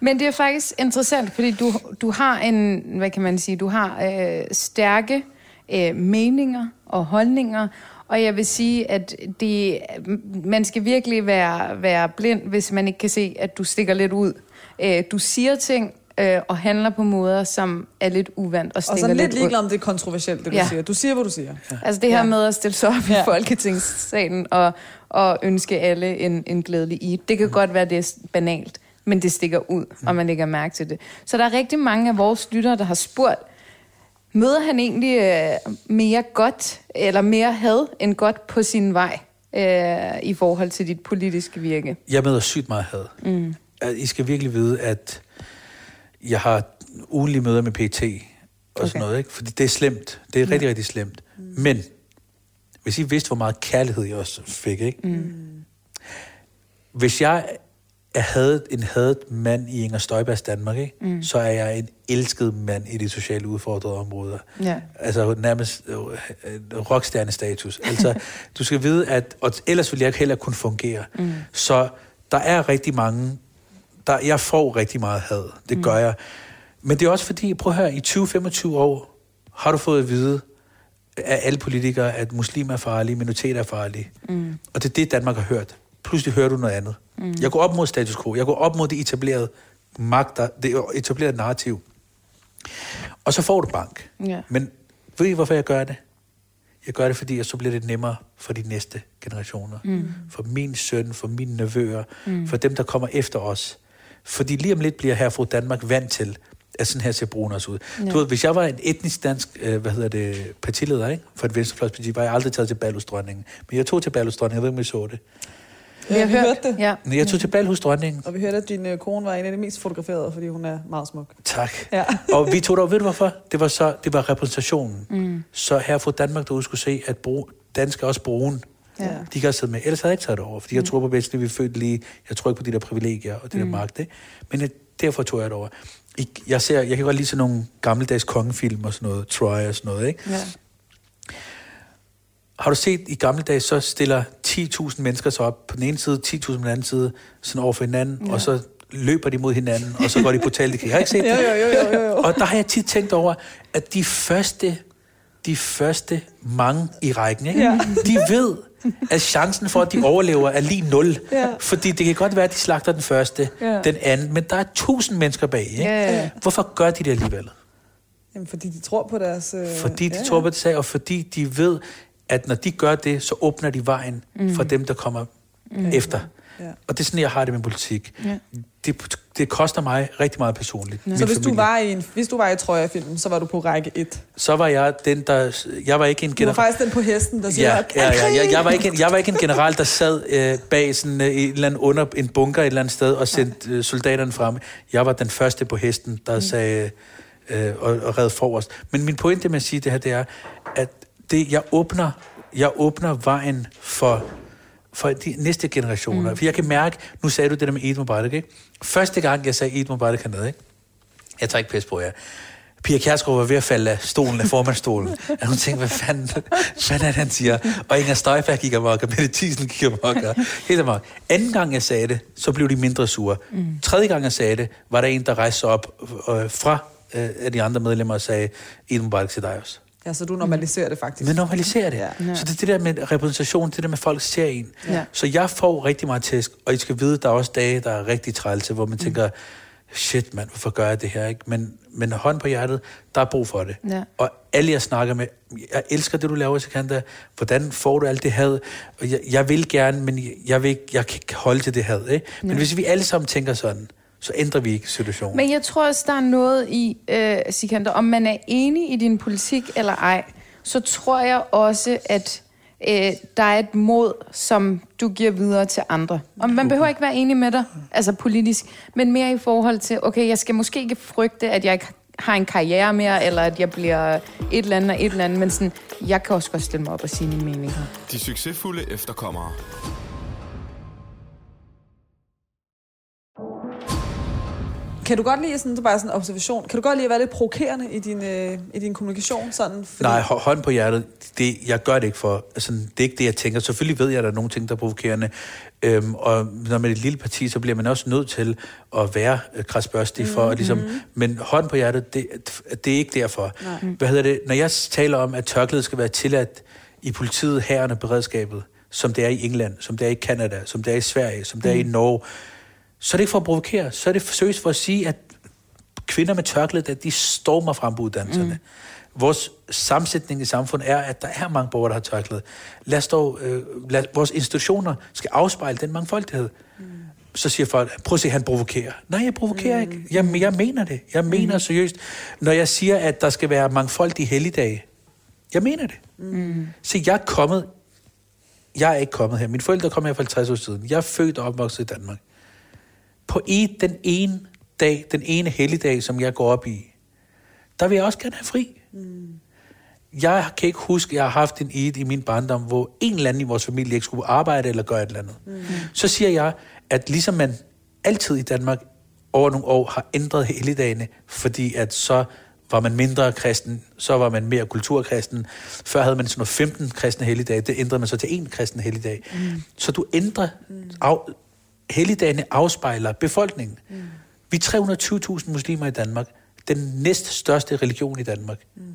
men det er faktisk interessant, fordi du, du har en... Hvad kan man sige? Du har øh, stærke øh, meninger og holdninger, og jeg vil sige, at det, man skal virkelig være, være blind, hvis man ikke kan se, at du stikker lidt ud. Øh, du siger ting, øh, og handler på måder, som er lidt uvandt og stikker Og så lidt ligeglad om det er kontroversielt, det du ja. siger. Du siger, hvad du siger. Ja. Altså det her ja. med at stille sig op ja. i Folketingssalen og, og ønske alle en, en glædelig i. Det kan mm. godt være, det er banalt, men det stikker ud, mm. og man lægger mærke til det. Så der er rigtig mange af vores lyttere, der har spurgt, Møder han egentlig øh, mere godt, eller mere had end godt på sin vej øh, i forhold til dit politiske virke? Jeg møder sygt meget had. Mm. I skal virkelig vide, at jeg har ugenlige møder med PT og okay. sådan noget, ikke? Fordi det er slemt. Det er mm. rigtig, rigtig slemt. Mm. Men hvis I vidste, hvor meget kærlighed jeg også fik, ikke? Mm. Hvis jeg er hadet, en hadet mand i Inger Støjbergs Danmark, ikke? Mm. så er jeg en elsket mand i de sociale udfordrede områder. Ja. Altså nærmest uh, rockstjerne-status. Altså, du skal vide, at og ellers vil jeg ikke heller kunne fungere. Mm. Så der er rigtig mange, der, jeg får rigtig meget had. Det mm. gør jeg. Men det er også fordi, prøv at høre, i 20-25 år har du fået at vide, af alle politikere, at muslimer er farlige, minoriteter er farlige. Mm. Og det er det, Danmark har hørt. Pludselig hører du noget andet. Mm. Jeg går op mod status quo. Jeg går op mod det etablerede magter, det etablerede narrativ. Og så får du bank. Ja. Men ved I, hvorfor jeg gør det? Jeg gør det, fordi så bliver det nemmere for de næste generationer. Mm. For min søn, for mine nevøer, mm. for dem, der kommer efter os. Fordi lige om lidt bliver her fra Danmark vant til, at sådan her ser os ud. Ja. Du ved, hvis jeg var en etnisk dansk, øh, hvad hedder det, partileder, ikke? For et venstrefløjsparti, var jeg aldrig taget til Ballusdronningen. Men jeg tog til Ballusdronningen, jeg ved ikke, om I så det. Vi har vi hørt hørte det. Ja. Jeg tog til bal hos dronningen. Og vi hørte, at din øh, kone var en af de mest fotograferede, fordi hun er meget smuk. Tak. Ja. Og vi tog dog, ved du hvorfor? Det var, så, det var repræsentationen. Mm. Så her fra Danmark, derude skulle se, at bro, danskere også broen. Ja. De kan også sidde med. Ellers havde jeg ikke taget det over, fordi jeg tror på bedst, at vi er født lige. Jeg tror ikke på de der privilegier og det der magt. Ikke? Men jeg, derfor tog jeg det over. Jeg, ser, jeg kan godt lide sådan nogle gammeldags kongefilm og sådan noget, Troy og sådan noget. Ikke? Ja. Har du set i gamle dage, så stiller 10.000 mennesker sig op på den ene side, 10.000 på den anden side, sådan over for hinanden, ja. og så løber de mod hinanden, og så går de på taltekrig. Har I ikke set det? Jo, jo, jo, jo, jo. Og der har jeg tit tænkt over, at de første, de første mange i rækken, ikke? Ja. de ved, at chancen for, at de overlever, er lige nul. Ja. Fordi det kan godt være, at de slagter den første, Ja. den anden, men der er tusind mennesker bag. Ikke? Ja, ja, ja. Hvorfor gør de det alligevel? Jamen, fordi de tror på deres... Øh, Fordi de ja, tror på det sag, og fordi de ved, at når de gør det, så åbner de vejen mm. for dem, der kommer mm. efter. Ja. Og det er sådan, jeg har det med politik. Ja. Det, det koster mig rigtig meget personligt. Så min hvis du, var i en, hvis du var i Troja-filmen, så var du på række 1. Så var jeg den, der... Jeg var ikke en Du var general... faktisk den på hesten, der siger, Ja, ja, ja, ja. Jeg, var ikke en, jeg var ikke en general, der sad øh, bag sådan, øh, et eller andet under en bunker et eller andet sted og sendte øh, soldaterne frem. Jeg var den første på hesten, der mm. sagde øh, og, og red forrest. Men min pointe med at sige det her, det er, at det, jeg åbner jeg åbner vejen for, for de næste generationer. Mm. For jeg kan mærke, nu sagde du det der med Eid Mubarak, ikke? Første gang, jeg sagde Eid Mubarak hernede, ikke? Jeg tager ikke pis på jer. Pia Kjærsgaard var ved at falde af stolen, af formandstolen. Og hun tænkte, hvad fanden, hvad er det, han siger? Og Inger Støjberg gik amok, og Mette Thiesen gik amok, og helt amok. Anden gang, jeg sagde det, så blev de mindre sure. Mm. Tredje gang, jeg sagde det, var der en, der rejste sig op øh, fra øh, af de andre medlemmer og sagde, Eid Mubarak til dig også. Ja, så du normaliserer det faktisk. Men normaliserer det. Ja. Så det er det der med repræsentation, det der med, at folk ser en. Ja. Så jeg får rigtig meget tæsk, og I skal vide, der er også dage, der er rigtig trælse, hvor man tænker, shit mand, hvorfor gør jeg det her? Ikke? Men, men hånd på hjertet, der er brug for det. Ja. Og alle jeg snakker med, jeg elsker det, du laver, Sikanda. Hvordan får du alt det had? Og jeg, jeg vil gerne, men jeg, jeg, vil ikke, jeg kan ikke holde til det had. Ikke? Men Ja. hvis vi alle sammen tænker sådan, så ændrer vi ikke situationen. Men jeg tror også, der er noget i, øh, Sikander, om man er enig i din politik eller ej, så tror jeg også, at øh, der er et mod, som du giver videre til andre. Og man behøver ikke være enig med dig, altså politisk, men mere i forhold til, okay, jeg skal måske ikke frygte, at jeg ikke har en karriere mere, eller at jeg bliver et eller andet og et eller andet, men sådan, jeg kan også godt stille mig op og sige min mening. De succesfulde efterkommere. Kan du godt lide sådan, det er bare sådan en observation, kan du godt lide at være lidt provokerende i din, øh, i din kommunikation? Sådan, fordi, Nej, hå- hånd på hjertet, det, jeg gør det ikke for. Altså, det er ikke det, jeg tænker. Selvfølgelig ved jeg, at der er nogle ting, der er provokerende. Øhm, og når man er et lille parti, så bliver man også nødt til at være øh, krasbørstig for. Mm-hmm. Ligesom, men hånd på hjertet, det, det er ikke derfor. Nej. Hvad hedder det? Når jeg taler om, at tørklædet skal være tilladt i politiet, hæren og beredskabet, som det er i England, som det er i Kanada, som det er i Sverige, som det er i Norge, så er det ikke for at provokere. Så er det seriøst for at sige, at kvinder med tørklæde, at de stormer frem på uddannelserne. Mm. Vores sammensætning i samfundet er, at der er mange borgere, der har tørklæde. Lad os dog, øh, lad, vores institutioner skal afspejle den mangfoldighed. Mm. Så siger folk, prøv at se, han provokerer. Nej, jeg provokerer mm. ikke. Jeg, jeg mener det. Jeg mener mm. seriøst. Når jeg siger, at der skal være mangfoldige helligdage, jeg mener det. Mm. Se, jeg er kommet, jeg er ikke kommet her. Mine forældre kom her for 50 år siden. Jeg er født og opvokset i Danmark på i den ene dag, den ene helligdag, som jeg går op i, der vil jeg også gerne have fri. Mm. Jeg kan ikke huske, at jeg har haft en Eid i min barndom, hvor en eller anden i vores familie ikke skulle arbejde eller gøre et eller andet. Mm. Så siger jeg, at ligesom man altid i Danmark over nogle år har ændret helligdagene, fordi at så var man mindre kristen, så var man mere kulturkristen. Før havde man sådan noget 15 kristne helligdage, det ændrede man så til en kristen helligdag. Mm. Så du ændrer, af, helligdagene afspejler befolkningen. Mm. Vi er 320.000 muslimer i Danmark. Den næst største religion i Danmark. Mm.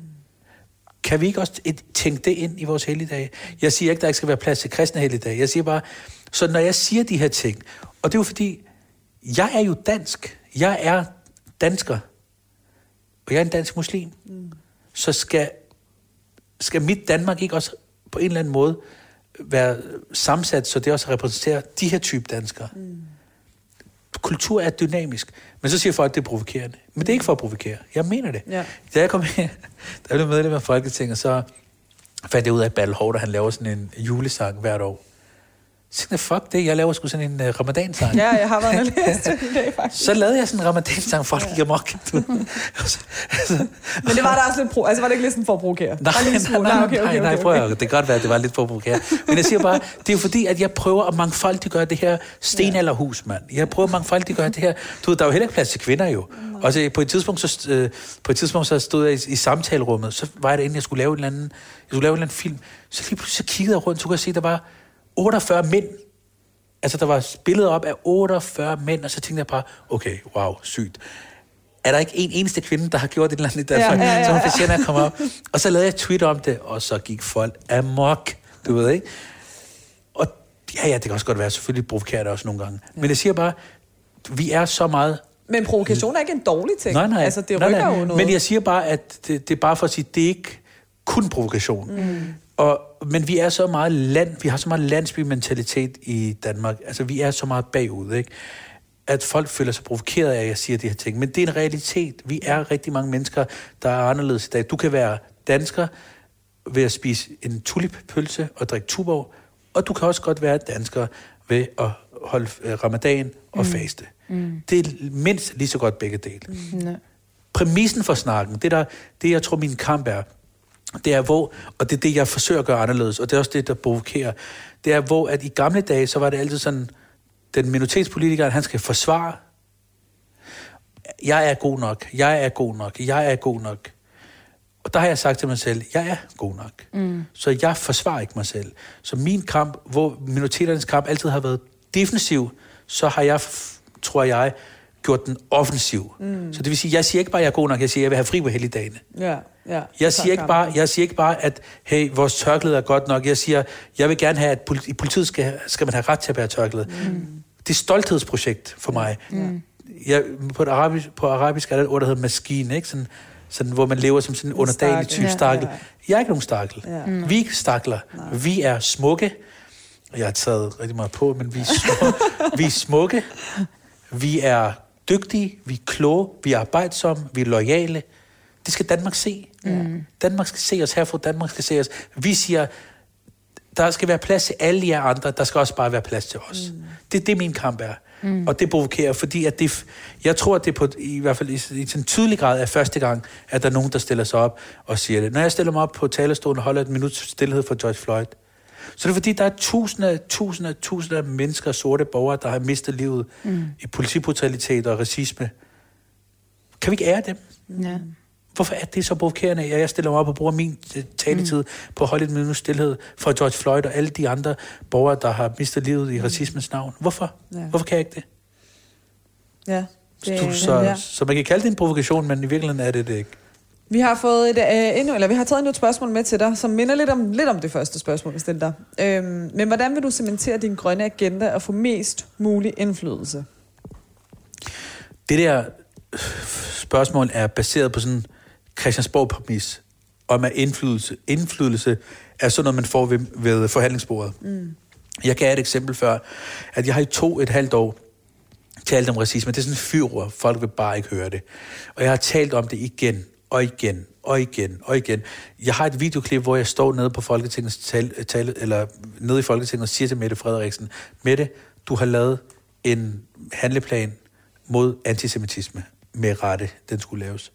Kan vi ikke også tænke det ind i vores helligdage? Jeg siger ikke, der ikke skal være plads til kristne helligdage. Jeg siger bare, så når jeg siger de her ting, og det er jo fordi, jeg er jo dansk. Jeg er dansker. Og jeg er en dansk muslim. Mm. Så skal, skal mit Danmark ikke også på en eller anden måde være sammensat, så det også repræsenterer de her type danskere. Mm. Kultur er dynamisk. Men så siger folk, at det er provokerende. Men det er ikke for at provokere. Jeg mener det. Ja. Da jeg kom her, da jeg blev medlem af Folketinget, så fandt jeg ud af, at Battle han laver sådan en julesang hvert år. Så fuck det, jeg laver sgu sådan en uh, ramadansang. Ja, jeg har været og læst det i dag, faktisk. Så lavede jeg sådan en ramadansang, folk gik amok. Du. Altså, Men det var da også lidt pro... Altså, var det ikke lidt sådan for at provokere? Nej, nej, nej, okay, okay, nej, nej, okay, prøv okay. at, det kan godt være, at det var lidt for provokeret. Men jeg siger bare, det er jo fordi, at jeg prøver at mangfoldiggøre det her stenalderhus, mand. Jeg prøver at mangfoldiggøre det her. Du ved, der er jo heller ikke plads til kvinder jo. Og så på et tidspunkt, så, øh, på et tidspunkt, så stod jeg i, i samtalerummet, så var jeg derinde, jeg skulle lave en eller anden, jeg skulle lave en eller anden film. Så lige pludselig så kiggede jeg rundt, så kunne jeg se, at der var 48 mænd. Altså, der var billeder op af 48 mænd, og så tænkte jeg bare, okay, wow, sygt er der ikke en eneste kvinde, der har gjort et eller andet, derfor, Ja, ja, ja, så hun ja. fortjener at komme op. Og så lavede jeg et tweet om det, og så gik folk amok, du ved ikke? Og ja, ja, det kan også godt være, selvfølgelig provokerer det også nogle gange. Men jeg siger bare, vi er så meget... Men provokation er ikke en dårlig ting. Nej, nej. Altså, det nej, rykker nej. jo noget. Men jeg siger bare, at det, det er bare for at sige, det er ikke kun provokation. Mm. Og, men vi er så meget land, vi har så meget landsbymentalitet i Danmark. Altså, vi er så meget bagud, ikke? At folk føler sig provokeret af, at jeg siger de her ting. Men det er en realitet. Vi er rigtig mange mennesker, der er anderledes i dag. Du kan være dansker ved at spise en tulippølse og drikke tuborg, og du kan også godt være dansker ved at holde øh, ramadan og mm. faste. Mm. Det er mindst lige så godt begge dele. Mm. Præmissen for snakken, det, der, det jeg tror min kamp er, det er hvor, og det er det jeg forsøger at gøre anderledes, og det er også det der provokerer, det er hvor, at i gamle dage, så var det altid sådan, den minoritetspolitiker, han skal forsvare, jeg er god nok, jeg er god nok, jeg er god nok. Og der har jeg sagt til mig selv, jeg er god nok. Mm. Så jeg forsvarer ikke mig selv. Så min kamp, hvor minoriteternes kamp altid har været defensiv, så har jeg, tror jeg, gjort den offensiv. Mm. Så det vil sige, jeg siger ikke bare, at jeg er god nok, jeg siger, at jeg vil have fri på helligdagene. Ja, ja. Jeg siger, ikke bare, jeg siger ikke bare, at hey, vores tørklæde er godt nok. Jeg siger, jeg vil gerne have, at politi- i politiet skal, skal man have ret til at bære tørklæde. Mm. Det er stolthedsprojekt for mig. Mm. Jeg, på, arabisk, på arabisk er der et ord, der hedder maskine, ikke? Sådan, sådan, hvor man lever som sådan en underdanig type Ja, stakkel. ja. Jeg er ikke nogen stakkel. Ja. Mm. Vi er ikke stakler. Vi er smukke. Jeg har taget rigtig meget på, men vi er, smukke. vi er smukke. Vi er dygtige, vi er kloge, vi er arbejdsomme, vi er lojale. Det skal Danmark se. Mm. Danmark skal se os herfra, Danmark skal se os. Vi siger, der skal være plads til alle jer andre, der skal også bare være plads til os. Mm. Det er det, min kamp er. Mm. Og det provokerer, fordi at det, jeg tror, at det på, i hvert fald i, i en tydelig grad er første gang, at der er nogen, der stiller sig op og siger det. Når jeg stiller mig op på talerstolen og holder et minut stillhed for George Floyd, så er det fordi, der er tusinder, tusinder, tusinder af mennesker, sorte borgere, der har mistet livet mm. i politibrutalitet og racisme. Kan vi ikke ære dem? Ja. Hvorfor er det så provokerende, at jeg stiller mig op og bruger min øh, taletid mm. på at holde et minut stillhed for George Floyd og alle de andre borgere, der har mistet livet i racismens navn? Hvorfor? Ja. Hvorfor kan jeg ikke det? Ja. Det, så, så, ja. så man kan kalde det en provokation, men i virkeligheden er det det ikke. Vi har fået et, øh, endnu, eller vi har taget endnu et spørgsmål med til dig, som minder lidt om, lidt om det første spørgsmål, vi stillede dig. Øhm, men hvordan vil du cementere din grønne agenda og få mest mulig indflydelse? Det der øh, spørgsmål er baseret på sådan Christiansborg-præmis om, at indflydelse, indflydelse er sådan noget, man får ved, ved forhandlingsbordet. Mm. Jeg gav et eksempel før, at jeg har i to et halvt år talt om racisme. Det er sådan en fyrord. Folk vil bare ikke høre det. Og jeg har talt om det igen og igen og igen og igen. Jeg har et videoklip, hvor jeg står nede på Folketingets tale, tale eller nede i Folketinget og siger til Mette Frederiksen, Mette, du har lavet en handleplan mod antisemitisme med rette, den skulle laves.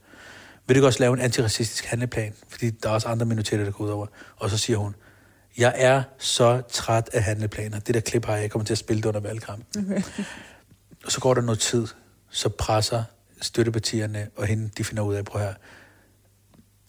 Vil du ikke også lave en antiracistisk handleplan? Fordi der er også andre minoriteter, der går ud over. Og så siger hun, jeg er så træt af handleplaner. Det der klip har jeg, jeg kommer til at spille det under valgkamp. Okay. Og så går der noget tid, så presser støttepartierne og hende, de finder ud af, prøv her,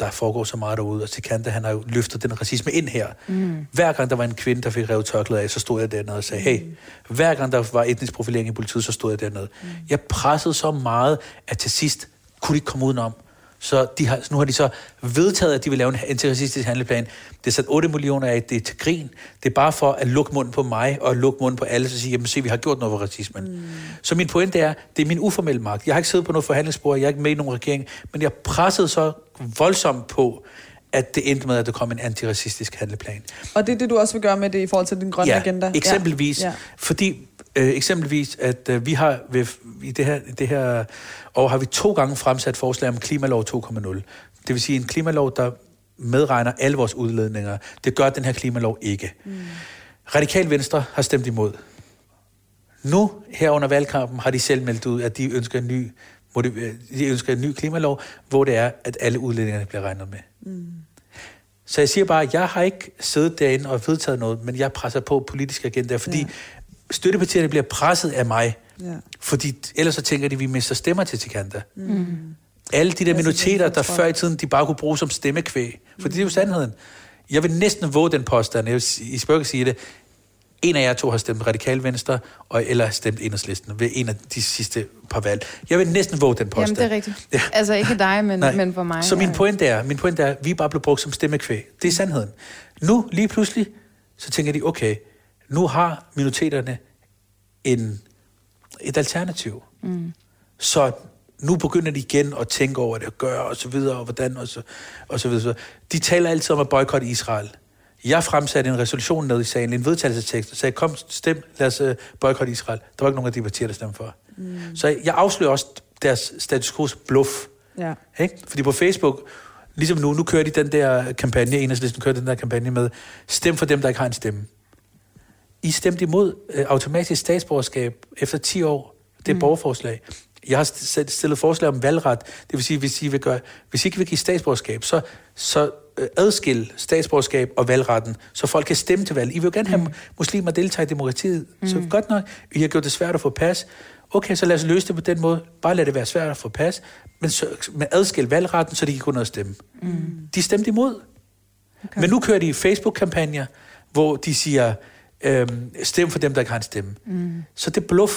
der foregår så meget derude, og Sikanda, han har jo løftet den racisme ind her. Mm. Hver gang der var en kvinde, der fik revet tørklæder af, så stod jeg dernede og sagde, hey, hver gang der var etnisk profilering i politiet, så stod jeg dernede. Mm. Jeg pressede så meget, at til sidst kunne de ikke komme udenom. Så de har, nu har de så vedtaget, at de vil lave en antiracistisk handleplan. Det er sat 8 millioner af, det er til grin. Det er bare for at lukke munden på mig, og lukke munden på alle, så sige, jamen se, vi har gjort noget for racismen. Mm. Så min pointe er, det er min uformelle magt. Jeg har ikke siddet på noget forhandlingsbord, jeg er ikke med i nogen regering, men jeg pressede så voldsomt på, at det endte med, at der kom en antiracistisk handleplan. Og det er det, du også vil gøre med det i forhold til din grønne ja, agenda? eksempelvis. Ja. Ja. Fordi øh, eksempelvis, at øh, vi har ved, i det her, det her år har vi to gange fremsat forslag om klimalov 2.0. Det vil sige en klimalov, der medregner alle vores udledninger. Det gør den her klimalov ikke. Mm. Radikal Venstre har stemt imod. Nu, her under valgkampen, har de selv meldt ud, at de ønsker en ny, de ønsker en ny klimalov, hvor det er, at alle udlændingerne bliver regnet med. Mm. Så jeg siger bare, at jeg har ikke siddet derinde og vedtaget noget, men jeg presser på politisk agenda, fordi ja. Støttepartierne bliver presset af mig. Ja. Fordi ellers så tænker de, at vi mister stemmer til Tikanda. Mm. Alle de der minoriteter, der før i tiden, de bare kunne bruge som stemmekvæg. For mm. det er jo sandheden. Jeg vil næsten våge den påstand, jeg vil, I spørger sige det, en af jer to har stemt radikal venstre, og, eller har stemt enhedslisten ved en af de sidste par valg. Jeg vil næsten våge den påstand. Jamen, det er rigtigt. Ja. Altså ikke dig, men, men for mig. Så min pointe er, min pointe er, at vi er bare blevet brugt som stemmekvæg. Det er sandheden. Nu, lige pludselig, så tænker de, okay, nu har minoriteterne en, et alternativ. Mm. Så nu begynder de igen at tænke over det og gøre og så videre, og hvordan og så, og så videre. De taler altid om at boykotte Israel. Jeg fremsatte en resolution ned i sagen, en vedtagelsestekst, og sagde, kom, stem, lad os uh, boykotte Israel. Der var ikke nogen af de partier, der stemte for. Mm. Så jeg afslører også deres status quo bluff. Ja. Ikke? Fordi på Facebook, ligesom nu, nu kører de den der kampagne, enhedslisten kører den der kampagne med, stem for dem, der ikke har en stemme. I stemte imod uh, automatisk statsborgerskab efter 10 år. Det er mm. borgerforslag. Jeg har stillet forslag om valgret. Det vil sige, hvis I, vil gøre, hvis I ikke vil give statsborgerskab, så, så øh, adskil statsborgerskab og valgretten, så folk kan stemme til valg. I vil jo gerne have mm. muslimer deltage i demokratiet. Mm. Så godt nok, I har gjort det svært at få pas. Okay, så lad os løse det på den måde. Bare lad det være svært at få pas. Men så, med adskil valgretten, så de kan gå ned og stemme. Mm. De stemte imod. Okay. Men nu kører de Facebook-kampagner, hvor de siger, øhm, stem for dem, der ikke har en stemme. Mm. Så det er bluff.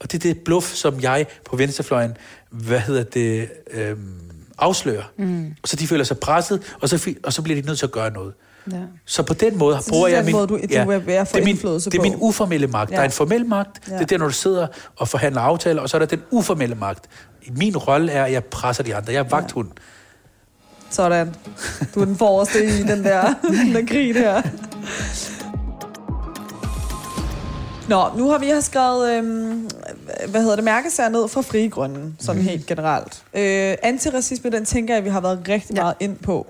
Og det er det bluff, som jeg på venstrefløjen, hvad hedder det, øhm, afslører. Mm. Så de føler sig presset, og så, og så bliver de nødt til at gøre noget. Ja. Så på den måde så bruger jeg min... Måde, du, ja, er det, er min det er min uformelle magt. Ja. Der er en formel magt, ja. det er der, når du sidder og forhandler aftaler, og så er der den uformelle magt. Min rolle er, at jeg presser de andre. Jeg er vagthund. Ja. Sådan. Du er den forreste i den der, den der krig der. Nå, nu har vi har skrevet, øhm, hvad hedder det, mærkesager ned fra Frie Grønne, sådan mm. helt generelt. Øh, antiracisme, den tænker jeg, vi har været rigtig ja. meget ind på.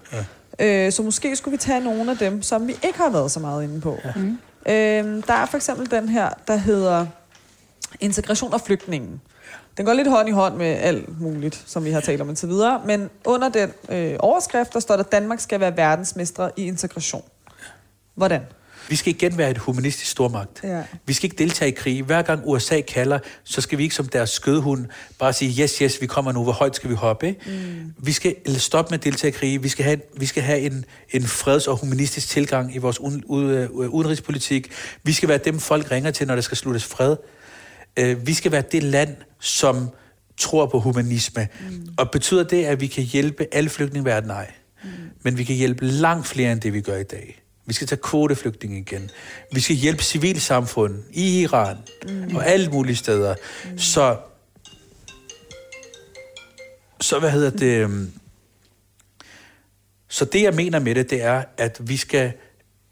Ja. Øh, så måske skulle vi tage nogle af dem, som vi ikke har været så meget inde på. Ja. Mm. Øh, der er for eksempel den her, der hedder integration af flygtningen. Den går lidt hånd i hånd med alt muligt, som vi har talt om indtil videre. Men under den øh, overskrift, der står der, at Danmark skal være verdensmestre i integration. Hvordan? Vi skal igen være et humanistisk stormagt. Ja. Vi skal ikke deltage i krig. Hver gang USA kalder, så skal vi ikke som deres skødhund bare sige, yes, yes, vi kommer nu, hvor højt skal vi hoppe? Mm. Vi skal stoppe med at deltage i krig. Vi skal have, vi skal have en, en freds- og humanistisk tilgang i vores udenrigspolitik. Vi skal være dem, folk ringer til, når der skal sluttes fred. Uh, vi skal være det land, som tror på humanisme. Mm. Og betyder det, at vi kan hjælpe alle flygtninge verden? Nej. Mm. Men vi kan hjælpe langt flere, end det vi gør i dag. Vi skal tage kvoteflygtninge igen. Vi skal hjælpe civilsamfund i Iran mm. og alle mulige steder. Mm. Så, så hvad hedder det? Øhm, så det, jeg mener med det, det er, at vi skal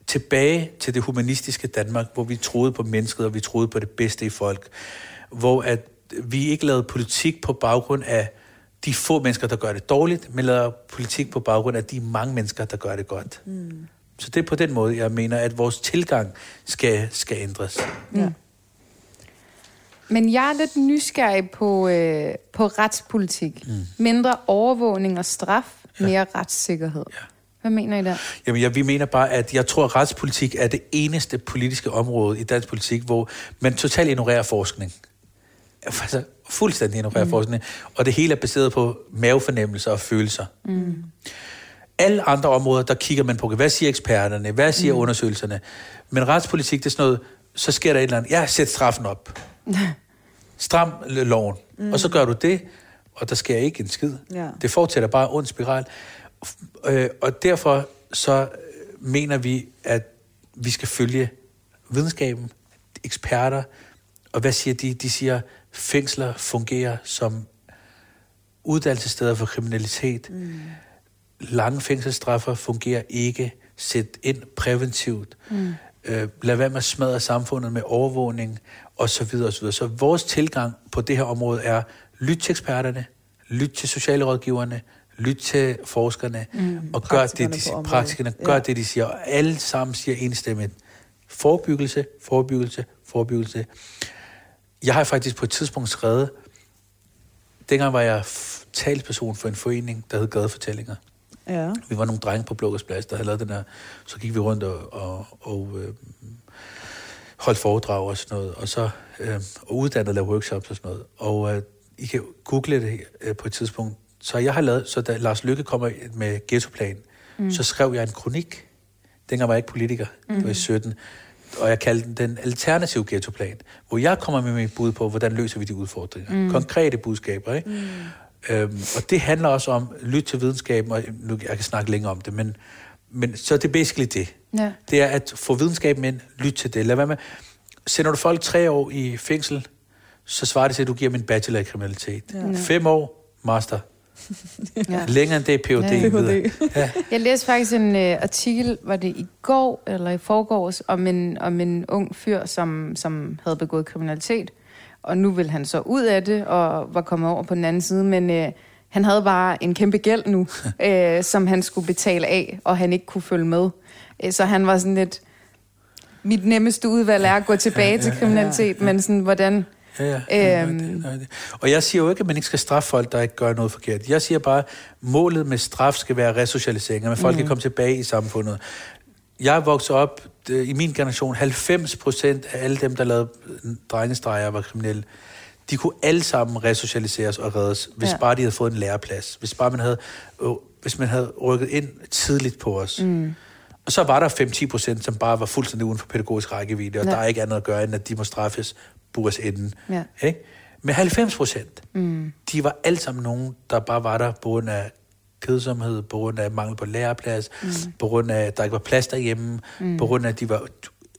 tilbage til det humanistiske Danmark, hvor vi troede på mennesket, og vi troede på det bedste i folk. Hvor at vi ikke lavede politik på baggrund af de få mennesker, der gør det dårligt, men lavede politik på baggrund af de mange mennesker, der gør det godt. Mm. Så det er på den måde, jeg mener, at vores tilgang skal, skal ændres. Ja. Men jeg er lidt nysgerrig på, øh, på retspolitik. Mm. Mindre overvågning og straf, ja. mere retssikkerhed. Ja. Hvad mener I der? Jamen, ja, vi mener bare, at jeg tror, at retspolitik er det eneste politiske område i dansk politik, hvor man totalt ignorerer forskning. Altså, fuldstændig ignorerer mm. forskning. Og det hele er baseret på mavefornemmelser og følelser. Mm alle andre områder, der kigger man på, hvad siger eksperterne, hvad siger mm. undersøgelserne. Men retspolitik, det er sådan noget, så sker der et eller andet, ja, sæt straffen op. Stram loven. Mm. Og så gør du det, og der sker ikke en skid. Ja. Det fortsætter bare ond spiral. Øh, og derfor så mener vi, at vi skal følge videnskaben, eksperter, og hvad siger de? De siger, fængsler fungerer som uddannelsessteder for kriminalitet. Mm lange fængselsstraffer fungerer ikke. Sæt ind præventivt. Mm. Øh, lad være med at smadre samfundet med overvågning og så videre og så videre. Så vores tilgang på det her område er, lyt til eksperterne, lyt til sociale rådgiverne, lyt til forskerne, mm. og gør det, de, praktikerne, gør ja. det, de siger. Og alle sammen siger enstemmigt, Forebyggelse, forebyggelse, forebyggelse. Jeg har faktisk på et tidspunkt skrevet, dengang var jeg talsperson for en forening, der hed Gadefortællinger. Ja. Vi var nogle drenge på Blokkers Plads, der havde lavet den her. Så gik vi rundt og, og, og øh, holdt foredrag og sådan noget, og så øh, og uddannet lave workshops og sådan noget. Og øh, I kan google det øh, på et tidspunkt. Så jeg har lavet, så da Lars Lykke kommer med ghettoplan, mm. så skrev jeg en kronik. Dengang var jeg ikke politiker, mm. det var i 17. Og jeg kaldte den den alternative ghettoplan, hvor jeg kommer med mit bud på, hvordan løser vi de udfordringer. Mm. Konkrete budskaber, ikke? Mm. Øhm, og det handler også om lyt til videnskaben, og nu, jeg kan snakke længere om det, men, men så er det basically det. Ja. Det er at få videnskaben ind, lyt til det. Lad være med. Sender du folk tre år i fængsel, så svarer det til, at du giver en bachelor i kriminalitet. Ja. Fem år, master. Ja. Længere end det er Ph.D. Ja. Ph.D. Ja. Jeg læste faktisk en øh, artikel, var det i går eller i forgårs, om en, om en ung fyr, som, som havde begået kriminalitet. Og nu vil han så ud af det og var kommet over på den anden side, men øh, han havde bare en kæmpe gæld nu, øh, som han skulle betale af, og han ikke kunne følge med. Øh, så han var sådan lidt... Mit nemmeste udvalg er at gå tilbage til kriminalitet, men sådan, hvordan... Ja, ja. Øhm. Øhm. Og jeg siger jo ikke, at man ikke skal straffe folk, der ikke gør noget forkert. Jeg siger bare, at målet med straf skal være resocialisering, at folk mm. kan komme tilbage i samfundet. Jeg vokset op, øh, i min generation, 90 procent af alle dem, der lavede drengestreger, var kriminelle. De kunne alle sammen resocialiseres og reddes, hvis Ja. bare de havde fået en læreplads. Hvis bare man havde, øh, hvis man havde rykket ind tidligt på os. Mm. Og så var der 5-10 procent, som bare var fuldstændig uden for pædagogisk rækkevidde, og Ja. der er ikke andet at gøre, end at de må straffes bures enden. Ja. Ikke? Men 90 procent, mm. de var alle sammen nogen, der bare var der på grund af kedsomhed, på grund af mangel på læreplads, mm. på grund af, at der ikke var plads derhjemme, mm. på grund af, at de var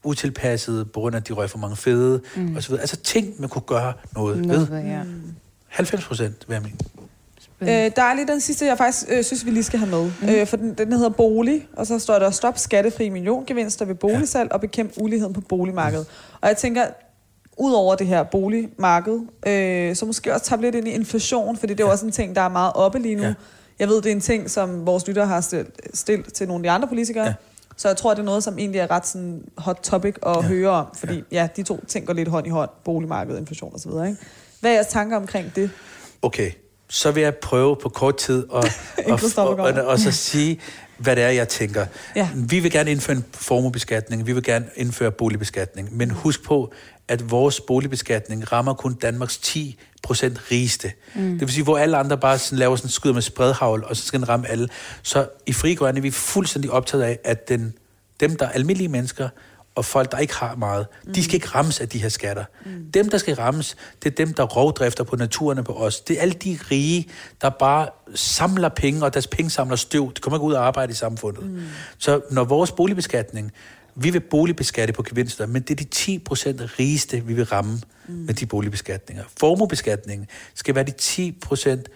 utilpassede, på grund af, at de røg for mange fede, mm. og så videre. Altså ting, man kunne gøre noget, noget. ved. Ja. 90 procent, vil jeg mene. Øh, der er lige den sidste, jeg faktisk øh, synes, vi lige skal have med. Mm. Øh, for den, den hedder bolig, og så står der stop skattefri milliongevinster ved boligsalg og bekæmp uligheden på boligmarkedet. Og jeg tænker, ud over det her boligmarked, øh, så måske også tage lidt ind i inflation, fordi det er jo også en ting, der er meget oppe lige nu. Ja. Jeg ved, det er en ting, som vores lyttere har stillet, stillet til nogle af de andre politikere. Ja. Så jeg tror, det er noget, som egentlig er ret sådan hot topic at ja. høre om, fordi ja. ja, de to ting går lidt hånd i hånd, boligmarked, inflation osv. Ikke? Hvad er jeres tanker omkring det? Okay, så vil jeg prøve på kort tid at, at og, og, og så sige, hvad det er, jeg tænker. Ja. Vi vil gerne indføre en formuebeskatning, vi vil gerne indføre boligbeskatning, men husk på, at vores boligbeskatning rammer kun Danmarks 10 procent rigeste. Mm. Det vil sige, hvor alle andre bare sådan laver sådan skyder med spredhavl, og så skal den ramme alle. Så i Fri Grønne er vi fuldstændig optaget af, at den, dem, der er almindelige mennesker, og folk, der ikke har meget, mm. de skal ikke rammes af de her skatter. Mm. Dem, der skal rammes, det er dem, der rovdrifter på naturen på os. Det er alle de rige, der bare samler penge, og deres penge samler støv. De kommer ikke ud og arbejde i samfundet. Mm. Så når vores boligbeskatning, vi vil boligbeskatte på gevinster, men det er de 10 procent rigeste, vi vil ramme mm. med de boligbeskatninger. Formuebeskatningen skal være de 10 procent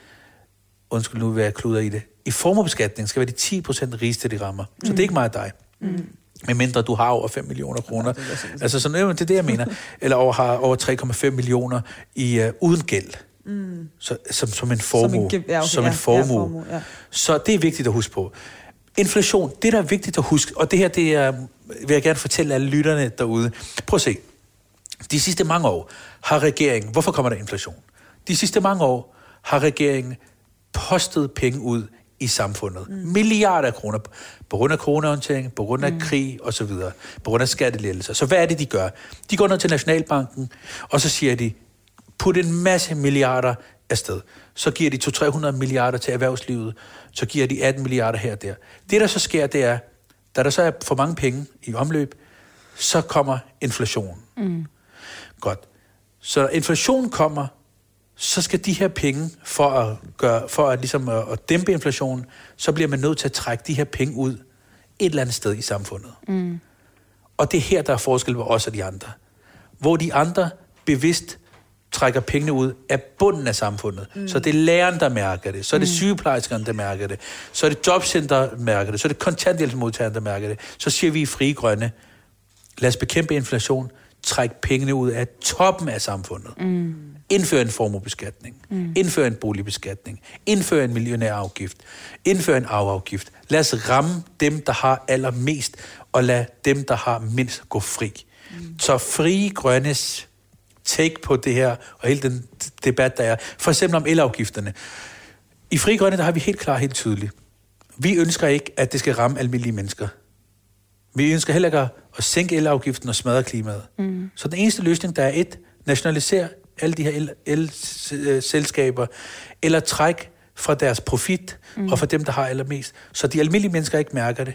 undskyld nu, hvad jeg kluder i det. I formuebeskatning skal være de 10 procent rigeste, de rammer. Så det er ikke mig og dig. Mm. Med mindre du har over 5 millioner kroner. Altså, så det er det, jeg mener. Eller over, har over 3,5 millioner i, uh, uden gæld. Mm. Så, som, som en formue. ge- ja, okay, som ja, en formue. ja, formue, ja. Så det er vigtigt at huske på. Inflation, det der er vigtigt at huske, og det her det er, vil jeg gerne fortælle alle lytterne derude. Prøv at se. De sidste mange år har regeringen... Hvorfor kommer der inflation? De sidste mange år har regeringen postet penge ud i samfundet. Mm. Milliarder af kroner. På grund af coronahåndtering, på grund af mm. krig osv. På grund af skattelettelser. Så hvad er det, de gør? De går ned til Nationalbanken, og så siger de, put en masse milliarder afsted. Så giver de 200-300 milliarder til erhvervslivet. Så giver de 18 milliarder her og der. Det, der så sker, det er, da der så er for mange penge i omløb, så kommer inflation. Mm. Godt. Så når inflation kommer, så skal de her penge, for at, gøre, for at, ligesom at, at dæmpe inflationen, så bliver man nødt til at trække de her penge ud et eller andet sted i samfundet. Mm. Og det er her, der er forskel på os og de andre. Hvor de andre bevidst trækker pengene ud af bunden af samfundet. Mm. Så det er læreren, der mærker det. Så er det sygeplejerskerne, der mærker det. Så er det jobcenter, der mærker det. Så er det kontanthjælpsmodtagerne, der mærker det. Så siger vi i Frie Grønne, lad os bekæmpe inflation, træk pengene ud af toppen af samfundet. Mm. Indfør en formuebeskatning. Mm. Indfør en boligbeskatning. Indfør en millionærafgift. Indfør en arveafgift. Lad os ramme dem, der har allermest. og lade dem, der har mindst, gå fri. Mm. Så frie grønnes take på det her, og hele den debat, der er, for eksempel om elafgifterne. I Fri Grønne, der har vi helt klart, helt tydeligt. Vi ønsker ikke, at det skal ramme almindelige mennesker. Vi ønsker heller ikke at sænke elafgiften og smadre klimaet. Mm. Så den eneste løsning, der er et, nationalisere alle de her el-selskaber, eller træk fra deres profit, mm. og fra dem, der har allermest, så de almindelige mennesker ikke mærker det.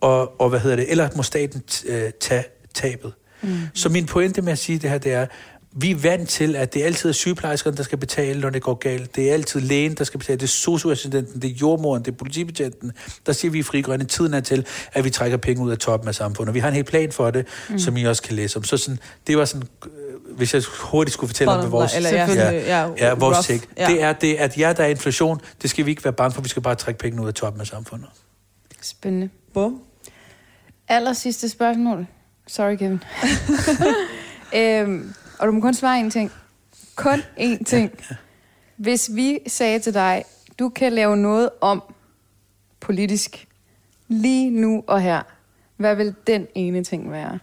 Og, og hvad hedder det? Eller må staten øh, tage tabet. Mm. Så min pointe med at sige det her, det er, vi er vant til, at det er altid sygeplejerskerne, der skal betale, når det går galt. Det er altid lægen, der skal betale. Det er socioassistenten, det er jordmoren, det er politibetjenten. Der siger vi i Frigrønne, tiden er til, at vi trækker penge ud af toppen af samfundet. Og vi har en helt plan for det, mm. som I også kan læse om. Så sådan, det var sådan, øh, hvis jeg hurtigt skulle fortælle om vores, eller, ja, ja, ja, vores take, ja. det er det, at ja, der er inflation, det skal vi ikke være bange for, vi skal bare trække penge ud af toppen af samfundet. Spændende. Bum. Aller sidste spørgsmål. Sorry, Kevin. øhm, og du må kun svare en ting. Kun én ting. Hvis vi sagde til dig, du kan lave noget om politisk lige nu og her, hvad vil den ene ting være?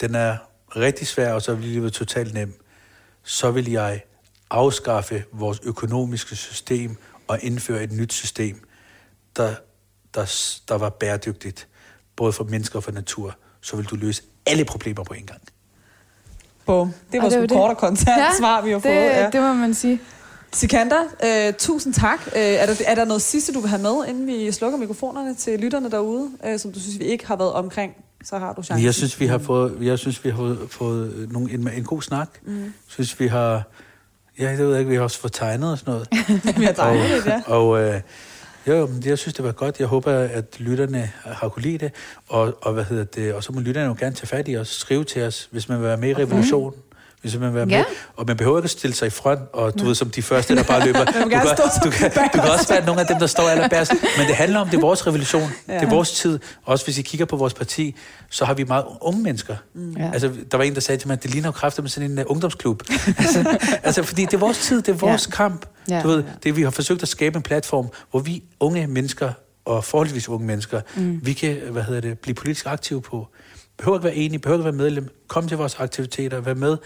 Den er rigtig svær, og så vil det være totalt nem. Så vil jeg afskaffe vores økonomiske system og indføre et nyt system, der, der, der var bæredygtigt, både for mennesker og for natur. Så vil du løse alle problemer på en gang. Bum. Det var sgu kort og kontant ja, svar, vi har det, fået. Ja. det må man sige. Sikander, øh, tusind tak. Øh, er, der, er der noget sidste, du vil have med, inden vi slukker mikrofonerne til lytterne derude, øh, som du synes, vi ikke har været omkring? Så har du chancen. Jeg synes, vi har fået, jeg synes, vi har fået nogle, en, en god snak. Mm. Jeg synes, vi har... Ja, det ved jeg ikke, vi har også fået tegnet og sådan noget. vi har tegnet lidt, ja. Og, øh, jo, men jeg synes, det var godt. Jeg håber, at lytterne har kunne lide det. Og, og, hvad hedder det? og så må lytterne jo gerne tage fat i os, skrive til os, hvis man vil være med i revolution. Hvis man vil være med. Ja. Og man behøver ikke at stille sig i front, og du ja. ved, som de første, der bare løber. du, kan, du, kan, du kan også være nogle af dem, der står allerbærst. Men det handler om, det er vores revolution. Ja. Det er vores tid. Også hvis I kigger på vores parti, så har vi meget unge mennesker. Mm. Ja. Altså, der var en, der sagde til mig, at det ligner jo kræfter med sådan en uh, ungdomsklub. altså, altså, fordi det er vores tid, det er vores ja. kamp. Ja. Du ved, det, vi har forsøgt at skabe en platform, hvor vi unge mennesker, og forholdsvis unge mennesker, mm. vi kan, hvad hedder det, blive politisk aktive på. Behøver ikke være enige, behøver ikke være medlem. Kom til vores aktiviteter, vær med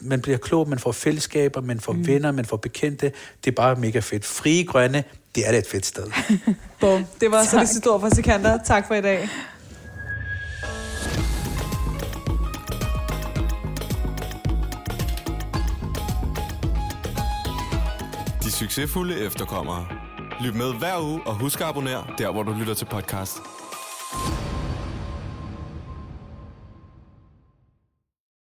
man bliver klog, man får fællesskaber, man får mm. venner, man får bekendte. Det er bare mega fedt. Frie Grønne, det er da et fedt sted. Bum. Det var tak. så det sidste ord fra Sikander. Tak for i dag. De succesfulde efterkommere. Lyt med hver uge og husk at abonnere der, hvor du lytter til podcast.